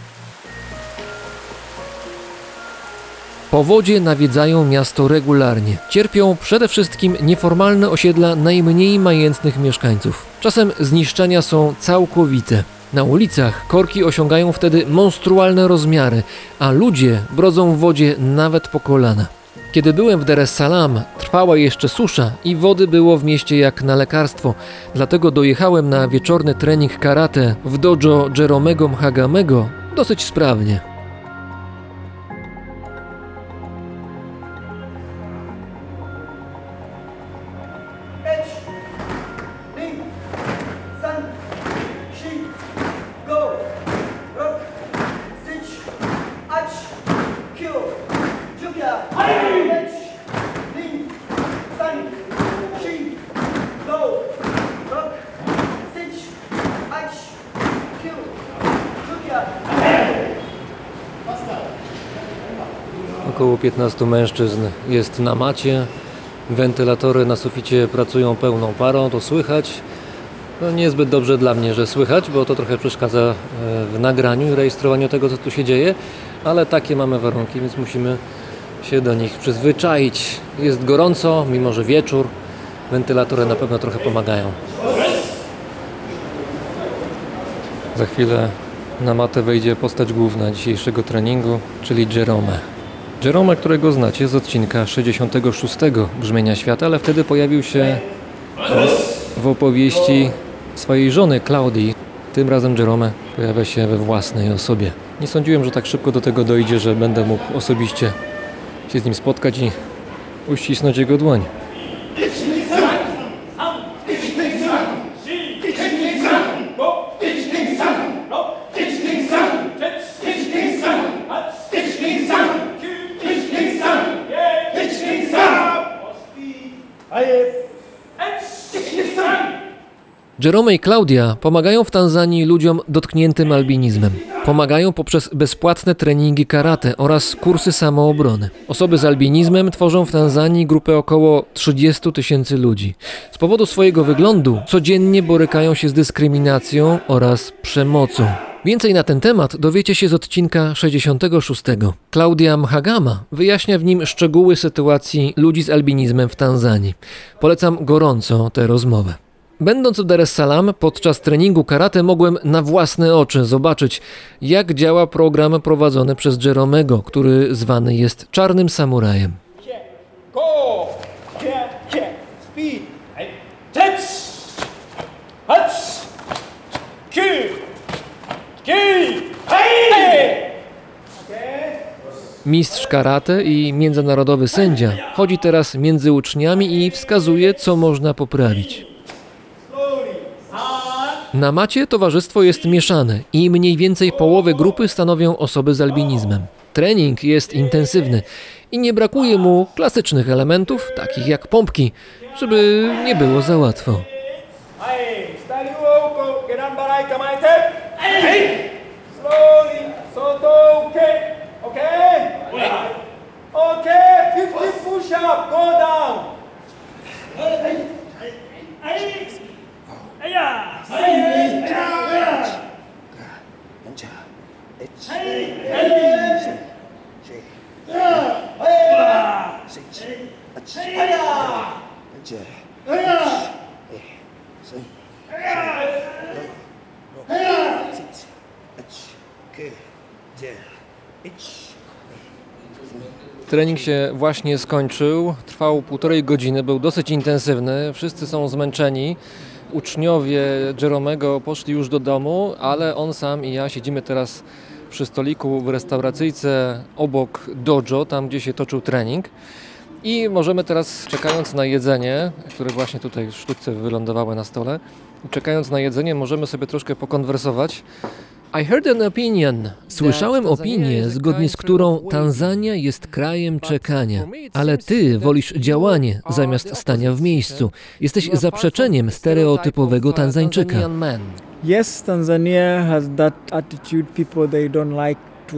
Powodzie nawiedzają miasto regularnie. Cierpią przede wszystkim nieformalne osiedla najmniej majętnych mieszkańców. Czasem zniszczenia są całkowite. Na ulicach korki osiągają wtedy monstrualne rozmiary, a ludzie brodzą w wodzie nawet po kolana. Kiedy byłem w Dar es Salaam, trwała jeszcze susza i wody było w mieście jak na lekarstwo, dlatego dojechałem na wieczorny trening karate w dojo Jeromego Mhagamego dosyć sprawnie. Około 15 mężczyzn jest na macie. Wentylatory na suficie pracują pełną parą, to słychać. No niezbyt dobrze dla mnie, że słychać, bo to trochę przeszkadza e, w nagraniu i rejestrowaniu tego, co tu się dzieje, ale takie mamy warunki, więc musimy się do nich przyzwyczaić. Jest gorąco, mimo że wieczór. Wentylatory na pewno trochę pomagają. Za chwilę na matę wejdzie postać główna dzisiejszego treningu, czyli Jerome. Jerome, którego znacie z odcinka 66 Brzmienia Świata, ale wtedy pojawił się w opowieści swojej żony Klaudii. Tym razem Jerome pojawia się we własnej osobie. Nie sądziłem, że tak szybko do tego dojdzie, że będę mógł osobiście się z nim spotkać i uścisnąć jego dłoń. Jerome i Claudia pomagają w Tanzanii ludziom dotkniętym albinizmem. Pomagają poprzez bezpłatne treningi karate oraz kursy samoobrony. Osoby z albinizmem tworzą w Tanzanii grupę około 30 tysięcy ludzi. Z powodu swojego wyglądu codziennie borykają się z dyskryminacją oraz przemocą. Więcej na ten temat dowiecie się z odcinka 66. Klaudia Mhagama wyjaśnia w nim szczegóły sytuacji ludzi z albinizmem w Tanzanii. Polecam gorąco tę rozmowę. Będąc w Dar es Salaam podczas treningu karate mogłem na własne oczy zobaczyć, jak działa program prowadzony przez Jeromego, który zwany jest Czarnym Samurajem. Mistrz karate i międzynarodowy sędzia chodzi teraz między uczniami i wskazuje, co można poprawić. Na macie towarzystwo jest mieszane i mniej więcej połowę grupy stanowią osoby z albinizmem. Trening jest intensywny i nie brakuje mu klasycznych elementów, takich jak pompki, żeby nie było za łatwo. Hey. Steady woko. Geran barai kamaite. Hey. Slowly. Soto. Okay. Okay? Okay. 50 push up. Go down. Trening się właśnie skończył, trwał półtorej godziny, był dosyć intensywny, wszyscy są zmęczeni. Uczniowie Jeromego poszli już do domu, ale on sam i ja siedzimy teraz przy stoliku w restauracyjce obok dojo, tam gdzie się toczył trening. I możemy teraz, czekając na jedzenie, które właśnie tutaj w sztuce wylądowały na stole, czekając na jedzenie, możemy sobie troszkę pokonwersować. I heard an opinion. Słyszałem opinię, zgodnie z którą Tanzania jest krajem czekania, ale ty wolisz działanie zamiast stania w miejscu. Jesteś zaprzeczeniem stereotypowego Tanzańczyka. Yes, Tanzania has that attitude. People they don't like to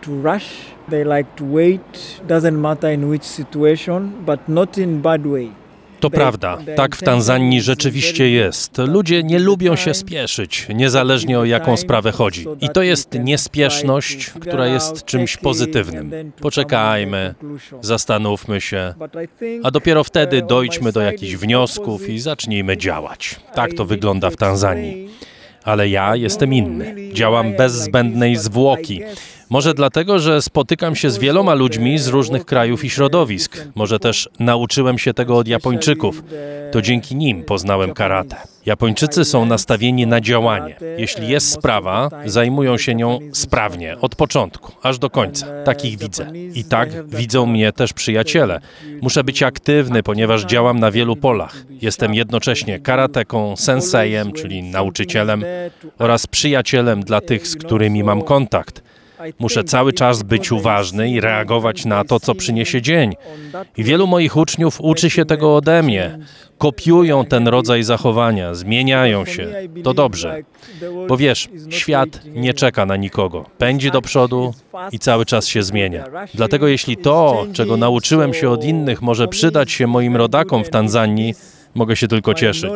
to rush. They like to wait. Doesn't matter in which situation, but not in bad way. To prawda, tak w Tanzanii rzeczywiście jest. Ludzie nie lubią się spieszyć, niezależnie o jaką sprawę chodzi. I to jest niespieszność, która jest czymś pozytywnym. Poczekajmy, zastanówmy się, a dopiero wtedy dojdźmy do jakichś wniosków i zacznijmy działać. Tak to wygląda w Tanzanii. Ale ja jestem inny. Działam bez zbędnej zwłoki. Może dlatego, że spotykam się z wieloma ludźmi z różnych krajów i środowisk. Może też nauczyłem się tego od Japończyków. To dzięki nim poznałem karate. Japończycy są nastawieni na działanie. Jeśli jest sprawa, zajmują się nią sprawnie, od początku, aż do końca. Takich widzę. I tak widzą mnie też przyjaciele. Muszę być aktywny, ponieważ działam na wielu polach. Jestem jednocześnie karateką, sensejem, czyli nauczycielem, oraz przyjacielem dla tych, z którymi mam kontakt. Muszę cały czas być uważny i reagować na to, co przyniesie dzień. I wielu moich uczniów uczy się tego ode mnie. Kopiują ten rodzaj zachowania, zmieniają się. To dobrze. Bo wiesz, świat nie czeka na nikogo. Pędzi do przodu i cały czas się zmienia. Dlatego jeśli to, czego nauczyłem się od innych, może przydać się moim rodakom w Tanzanii, mogę się tylko cieszyć.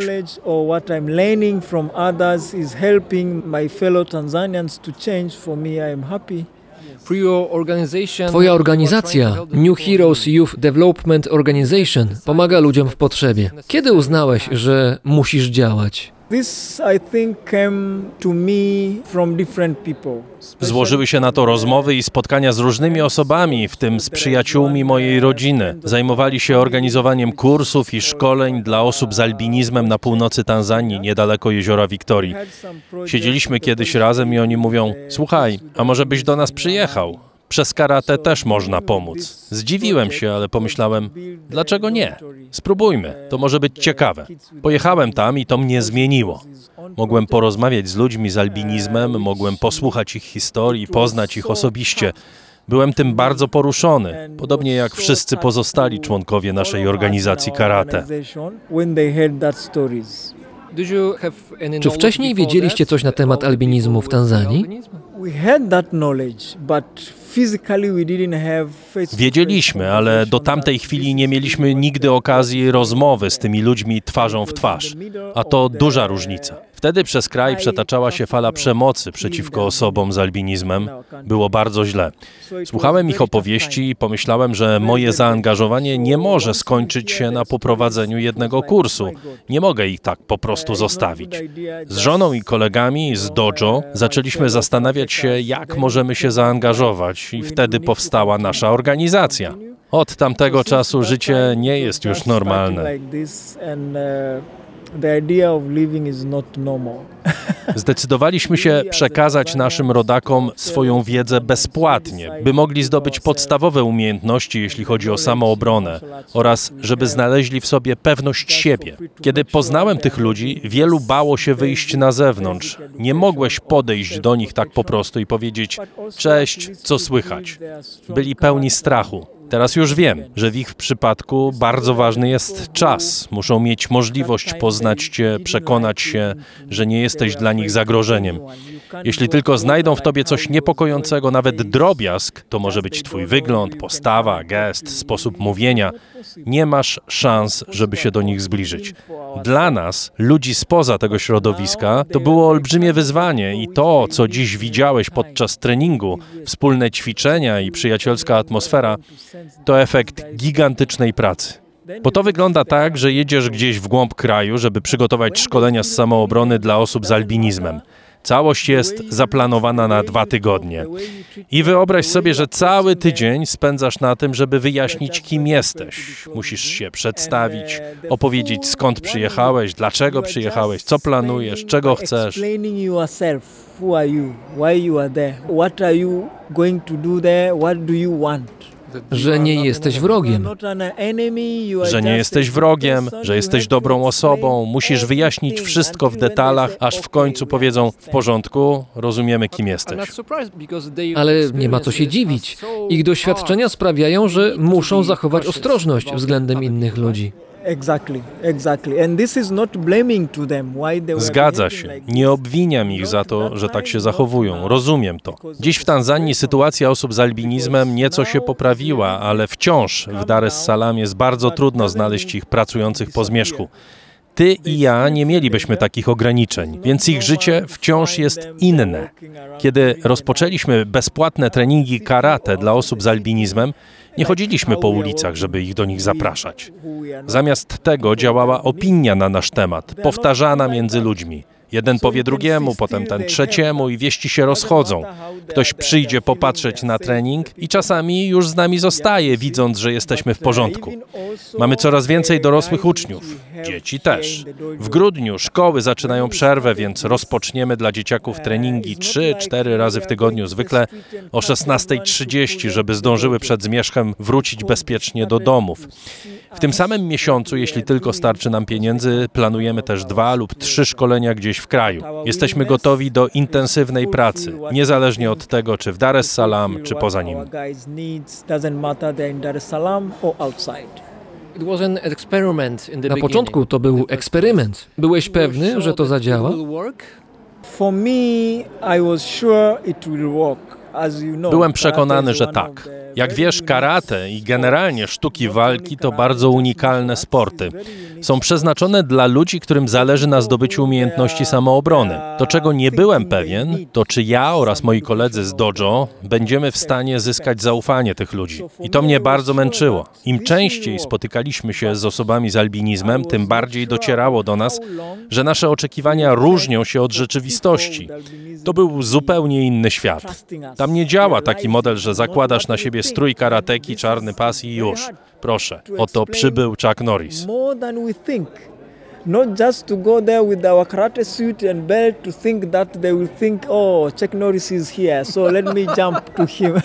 Twoja organizacja, New Heroes Youth Development Organization, pomaga ludziom w potrzebie. Kiedy uznałeś, że musisz działać? Złożyły się na to rozmowy i spotkania z różnymi osobami, w tym z przyjaciółmi mojej rodziny. Zajmowali się organizowaniem kursów i szkoleń dla osób z albinizmem na północy Tanzanii, niedaleko jeziora Wiktorii. Siedzieliśmy kiedyś razem i oni mówią: Słuchaj, a może byś do nas przyjechał? Przez karate też można pomóc. Zdziwiłem się, ale pomyślałem, dlaczego nie? Spróbujmy, to może być ciekawe. Pojechałem tam i to mnie zmieniło. Mogłem porozmawiać z ludźmi z albinizmem, mogłem posłuchać ich historii, poznać ich osobiście. Byłem tym bardzo poruszony, podobnie jak wszyscy pozostali członkowie naszej organizacji karate. Czy wcześniej wiedzieliście coś na temat albinizmu w Tanzanii? Wiedzieliśmy, ale do tamtej chwili nie mieliśmy nigdy okazji rozmowy z tymi ludźmi twarzą w twarz. A to duża różnica. Wtedy przez kraj przetaczała się fala przemocy przeciwko osobom z albinizmem. Było bardzo źle. Słuchałem ich opowieści i pomyślałem, że moje zaangażowanie nie może skończyć się na poprowadzeniu jednego kursu. Nie mogę ich tak po prostu zostawić. Z żoną i kolegami z dojo zaczęliśmy zastanawiać się, jak możemy się zaangażować, i wtedy powstała nasza organizacja. Od tamtego czasu życie nie jest już normalne. The idea of living is not normal. Zdecydowaliśmy się przekazać naszym rodakom swoją wiedzę bezpłatnie, by mogli zdobyć podstawowe umiejętności, jeśli chodzi o samoobronę, oraz żeby znaleźli w sobie pewność siebie. Kiedy poznałem tych ludzi, wielu bało się wyjść na zewnątrz. Nie mogłeś podejść do nich tak po prostu i powiedzieć: Cześć, co słychać? Byli pełni strachu. Teraz już wiem, że w ich przypadku bardzo ważny jest czas. Muszą mieć możliwość poznać Cię, przekonać się, że nie jesteś dla nich zagrożeniem. Jeśli tylko znajdą w Tobie coś niepokojącego, nawet drobiazg, to może być Twój wygląd, postawa, gest, sposób mówienia, nie masz szans, żeby się do nich zbliżyć. Dla nas, ludzi spoza tego środowiska, to było olbrzymie wyzwanie i to, co dziś widziałeś podczas treningu, wspólne ćwiczenia i przyjacielska atmosfera, to efekt gigantycznej pracy. Bo to wygląda tak, że jedziesz gdzieś w głąb kraju, żeby przygotować szkolenia z samoobrony dla osób z albinizmem. Całość jest zaplanowana na dwa tygodnie. I wyobraź sobie, że cały tydzień spędzasz na tym, żeby wyjaśnić, kim jesteś. Musisz się przedstawić, opowiedzieć skąd przyjechałeś, dlaczego przyjechałeś, co planujesz, czego chcesz. Who are you? Why you are there? What are you going to do there? What do you want? Że nie jesteś wrogiem. Że nie jesteś wrogiem, że jesteś dobrą osobą, musisz wyjaśnić wszystko w detalach, aż w końcu powiedzą: W porządku, rozumiemy, kim jesteś. Ale nie ma co się dziwić. Ich doświadczenia sprawiają, że muszą zachować ostrożność względem innych ludzi. Zgadza się. Nie obwiniam ich za to, że tak się zachowują. Rozumiem to. Dziś w Tanzanii sytuacja osób z albinizmem nieco się poprawiła, ale wciąż w Dar es Salaam jest bardzo trudno znaleźć ich pracujących po zmierzchu. Ty i ja nie mielibyśmy takich ograniczeń, więc ich życie wciąż jest inne. Kiedy rozpoczęliśmy bezpłatne treningi karate dla osób z albinizmem, nie chodziliśmy po ulicach, żeby ich do nich zapraszać. Zamiast tego działała opinia na nasz temat, powtarzana między ludźmi. Jeden powie drugiemu, potem ten trzeciemu i wieści się rozchodzą. Ktoś przyjdzie popatrzeć na trening i czasami już z nami zostaje, widząc, że jesteśmy w porządku. Mamy coraz więcej dorosłych uczniów, dzieci też. W grudniu szkoły zaczynają przerwę, więc rozpoczniemy dla dzieciaków treningi 3-4 razy w tygodniu, zwykle o 16.30, żeby zdążyły przed zmierzchem wrócić bezpiecznie do domów. W tym samym miesiącu, jeśli tylko starczy nam pieniędzy, planujemy też dwa lub trzy szkolenia gdzieś w kraju. Jesteśmy gotowi do intensywnej pracy, niezależnie od tego, czy w Dar es Salaam, czy poza nim. Na początku to był eksperyment. Byłeś pewny, że to zadziała? Byłem przekonany, że tak. Jak wiesz, karate i generalnie sztuki walki to bardzo unikalne sporty. Są przeznaczone dla ludzi, którym zależy na zdobyciu umiejętności samoobrony. To, czego nie byłem pewien, to czy ja oraz moi koledzy z dojo będziemy w stanie zyskać zaufanie tych ludzi. I to mnie bardzo męczyło. Im częściej spotykaliśmy się z osobami z albinizmem, tym bardziej docierało do nas, że nasze oczekiwania różnią się od rzeczywistości. To był zupełnie inny świat. Tam nie działa taki model, że zakładasz na siebie strój karateki, czarny pas i już. Proszę, oto przybył Chuck Norris. Not just to go there with our karate suit and belt to think that they will think, oh, Chuck Norris is here, so let me jump to him.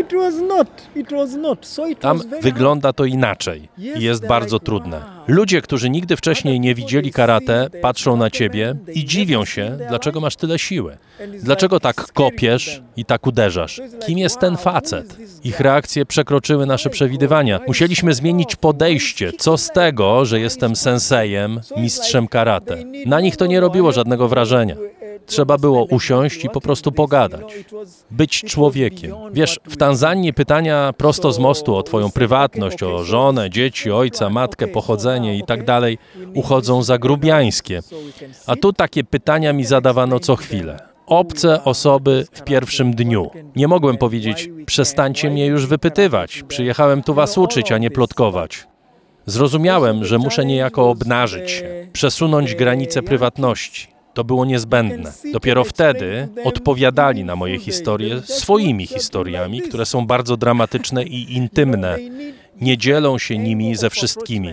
it was not. It was not. So it Tam was very wygląda to inaczej i jest bardzo trudne. Ludzie, którzy nigdy wcześniej nie widzieli karate, patrzą na ciebie i dziwią się, dlaczego masz tyle siły. Dlaczego tak kopiesz i tak uderzasz? Kim jest ten facet? Ich reakcje przekroczyły nasze przewidywania. Musieliśmy zmienić podejście. Co z tego, że jestem sensejem, mistrzem karate? Na nich to nie robiło żadnego wrażenia. Trzeba było usiąść i po prostu pogadać. Być człowiekiem. Wiesz, w Tanzanii pytania prosto z mostu o twoją prywatność, o żonę, dzieci, ojca, matkę, pochodzenie i tak dalej uchodzą za grubiańskie. A tu takie pytania mi zadawano co chwilę. Obce osoby w pierwszym dniu. Nie mogłem powiedzieć, przestańcie mnie już wypytywać. Przyjechałem tu was uczyć, a nie plotkować. Zrozumiałem, że muszę niejako obnażyć się, przesunąć granice prywatności. To było niezbędne. Dopiero wtedy odpowiadali na moje historie swoimi historiami, które są bardzo dramatyczne i intymne. Nie dzielą się nimi ze wszystkimi.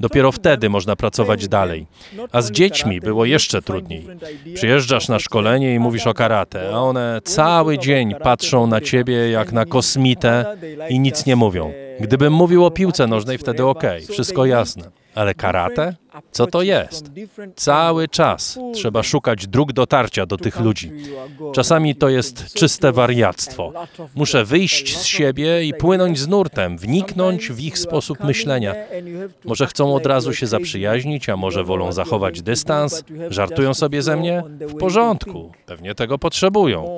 Dopiero wtedy można pracować dalej. A z dziećmi było jeszcze trudniej. Przyjeżdżasz na szkolenie i mówisz o karate, a one cały dzień patrzą na ciebie jak na kosmitę i nic nie mówią. Gdybym mówił o piłce nożnej, wtedy okej, wszystko jasne. Ale karate? Co to jest? Cały czas trzeba szukać dróg dotarcia do tych ludzi. Czasami to jest czyste wariactwo. Muszę wyjść z siebie i płynąć z nurtem, wniknąć w ich sposób myślenia. Może chcą od razu się zaprzyjaźnić, a może wolą zachować dystans, żartują sobie ze mnie? W porządku, pewnie tego potrzebują.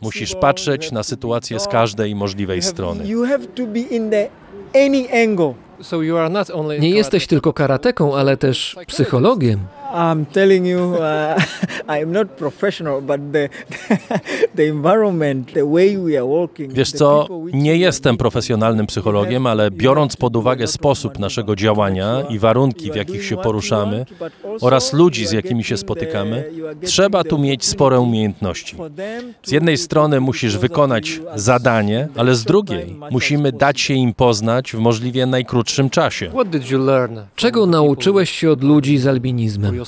Musisz patrzeć na sytuację z każdej możliwej strony. You have to be in any angle. Nie jesteś tylko karateką, ale też psychologiem. I'm telling you, uh, I'm not professional, but the, the environment, the way we are working. Wiesz co, nie jestem profesjonalnym psychologiem, ale biorąc pod uwagę sposób naszego działania i warunki, w jakich się poruszamy oraz ludzi, z jakimi się spotykamy, trzeba tu mieć spore umiejętności. Z jednej strony musisz wykonać zadanie, ale z drugiej musimy dać się im poznać w możliwie najkrótszym czasie. Czego nauczyłeś się od ludzi z albinizmem?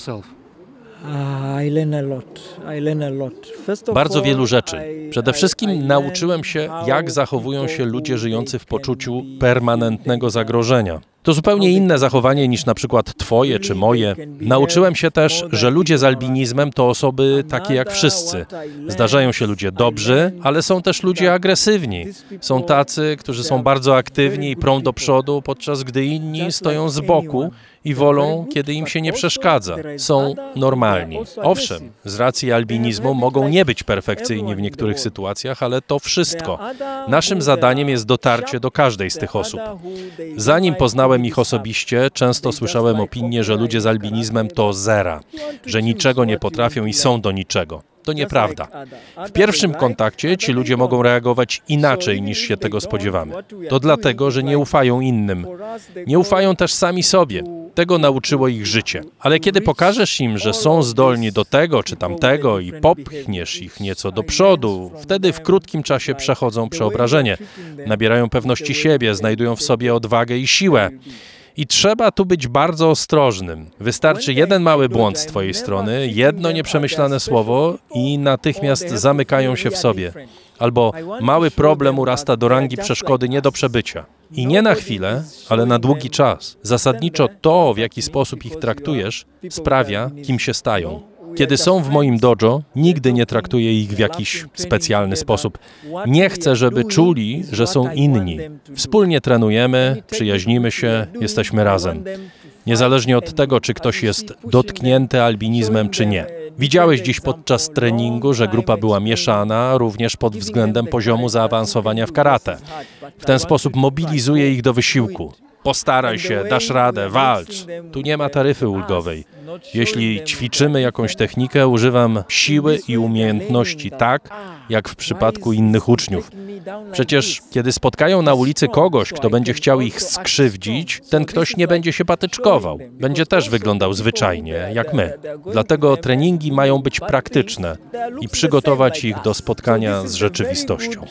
Bardzo wielu rzeczy. Przede wszystkim nauczyłem się, jak zachowują się ludzie żyjący w poczuciu permanentnego zagrożenia. To zupełnie inne zachowanie niż na przykład twoje czy moje. Nauczyłem się też, że ludzie z albinizmem to osoby takie jak wszyscy. Zdarzają się ludzie dobrzy, ale są też ludzie agresywni. Są tacy, którzy są bardzo aktywni i prą do przodu, podczas gdy inni stoją z boku i wolą, kiedy im się nie przeszkadza. Są normalni. Owszem, z racji albinizmu mogą nie być perfekcyjni w niektórych sytuacjach, ale to wszystko. Naszym zadaniem jest dotarcie do każdej z tych osób. Zanim poznałem ich osobiście, często słyszałem opinię, że ludzie z albinizmem to zera, że niczego nie potrafią i są do niczego. To nieprawda. W pierwszym kontakcie ci ludzie mogą reagować inaczej niż się tego spodziewamy. To dlatego, że nie ufają innym. Nie ufają też sami sobie. Tego nauczyło ich życie. Ale kiedy pokażesz im, że są zdolni do tego czy tamtego i popchniesz ich nieco do przodu, wtedy w krótkim czasie przechodzą przeobrażenie. Nabierają pewności siebie, znajdują w sobie odwagę i siłę. I trzeba tu być bardzo ostrożnym. Wystarczy jeden mały błąd z Twojej strony, jedno nieprzemyślane słowo i natychmiast zamykają się w sobie. Albo mały problem urasta do rangi przeszkody nie do przebycia. I nie na chwilę, ale na długi czas. Zasadniczo to, w jaki sposób ich traktujesz, sprawia, kim się stają. Kiedy są w moim dojo, nigdy nie traktuję ich w jakiś specjalny sposób. Nie chcę, żeby czuli, że są inni. Wspólnie trenujemy, przyjaźnimy się, jesteśmy razem. Niezależnie od tego, czy ktoś jest dotknięty albinizmem, czy nie. Widziałeś dziś podczas treningu, że grupa była mieszana również pod względem poziomu zaawansowania w karate. W ten sposób mobilizuje ich do wysiłku. Postaraj się, dasz radę, walcz. Tu nie ma taryfy ulgowej. Jeśli ćwiczymy jakąś technikę, używam siły i umiejętności tak, jak w przypadku innych uczniów. Przecież kiedy spotkają na ulicy kogoś, kto będzie chciał ich skrzywdzić, ten ktoś nie będzie się patyczkował. Będzie też wyglądał zwyczajnie, jak my. Dlatego treningi mają być praktyczne i przygotować ich do spotkania z rzeczywistością.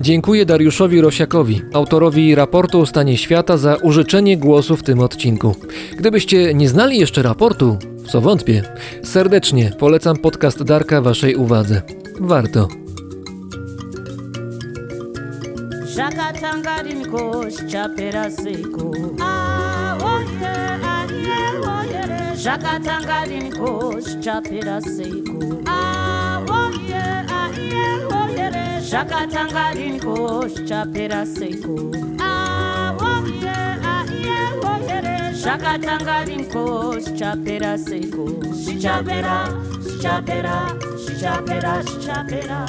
Dziękuję Dariuszowi Rosiakowi, autorowi raportu o stanie świata, za użyczenie głosu w tym odcinku. Gdybyście nie znali jeszcze raportu, co wątpię, serdecznie polecam podcast Darka Waszej uwadze. Warto. Shakatangarinko chapera zvakatanga riniko zvichapera seiko aoye aiye oyere zvakatanga riniko zvichapera seiko aoye aiye oyere zvakatanga riniko zvichapera seiko zvichapera zvichapera zvichapera zvichapera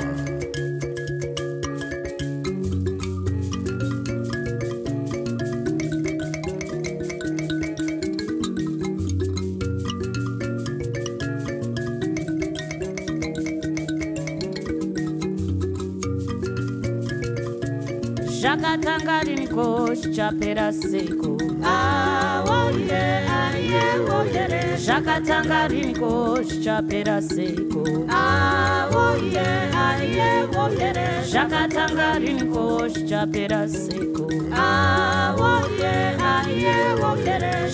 Shakatangarinko chapera seiko. Chapera, chapera, chapera, chapera. Shakatangarinko chapera seiko.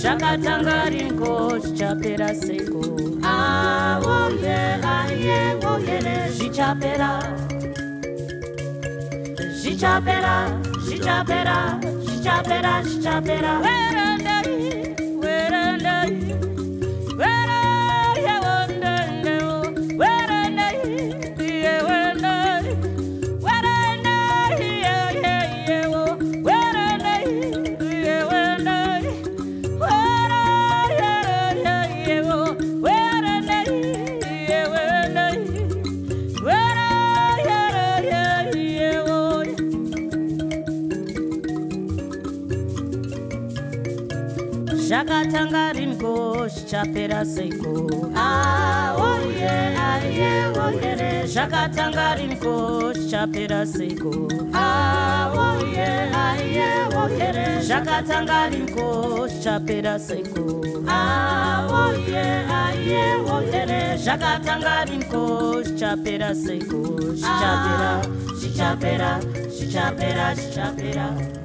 Shakatangarinko chapera seiko. chop it up, chop it up, chop it up. Hey! Shakatangarinko chapera seiko. Ah, oh yeah, ah, yeah, oh yeah. Shakatangarinko chapera seiko. Ah, oh yeah, ah, yeah, oh yeah. Shakatangarinko chapera seiko. Ah, oh yeah, ah, yeah, oh yeah. Shakatangarinko chapera seiko. Chapera, chapera, chapera, chapera.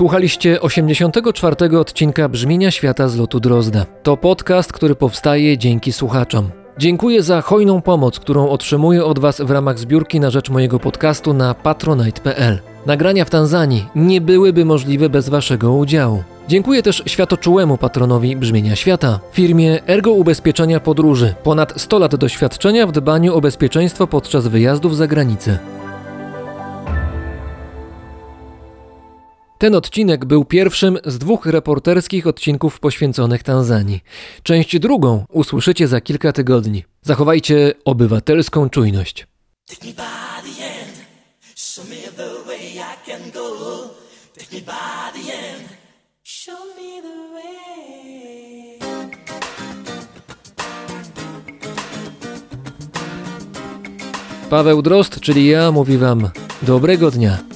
Słuchaliście 84 odcinka Brzmienia Świata z lotu Drozda. To podcast, który powstaje dzięki słuchaczom. Dziękuję za hojną pomoc, którą otrzymuję od Was w ramach zbiórki na rzecz mojego podcastu na patronite.pl. Nagrania w Tanzanii nie byłyby możliwe bez Waszego udziału. Dziękuję też światoczułemu patronowi Brzmienia Świata, firmie Ergo Ubezpieczenia Podróży. Ponad 100 lat doświadczenia w dbaniu o bezpieczeństwo podczas wyjazdów za granicę. Ten odcinek był pierwszym z dwóch reporterskich odcinków poświęconych Tanzanii. Część drugą usłyszycie za kilka tygodni. Zachowajcie obywatelską czujność. Paweł Drozd, czyli ja, mówi Wam dobrego dnia.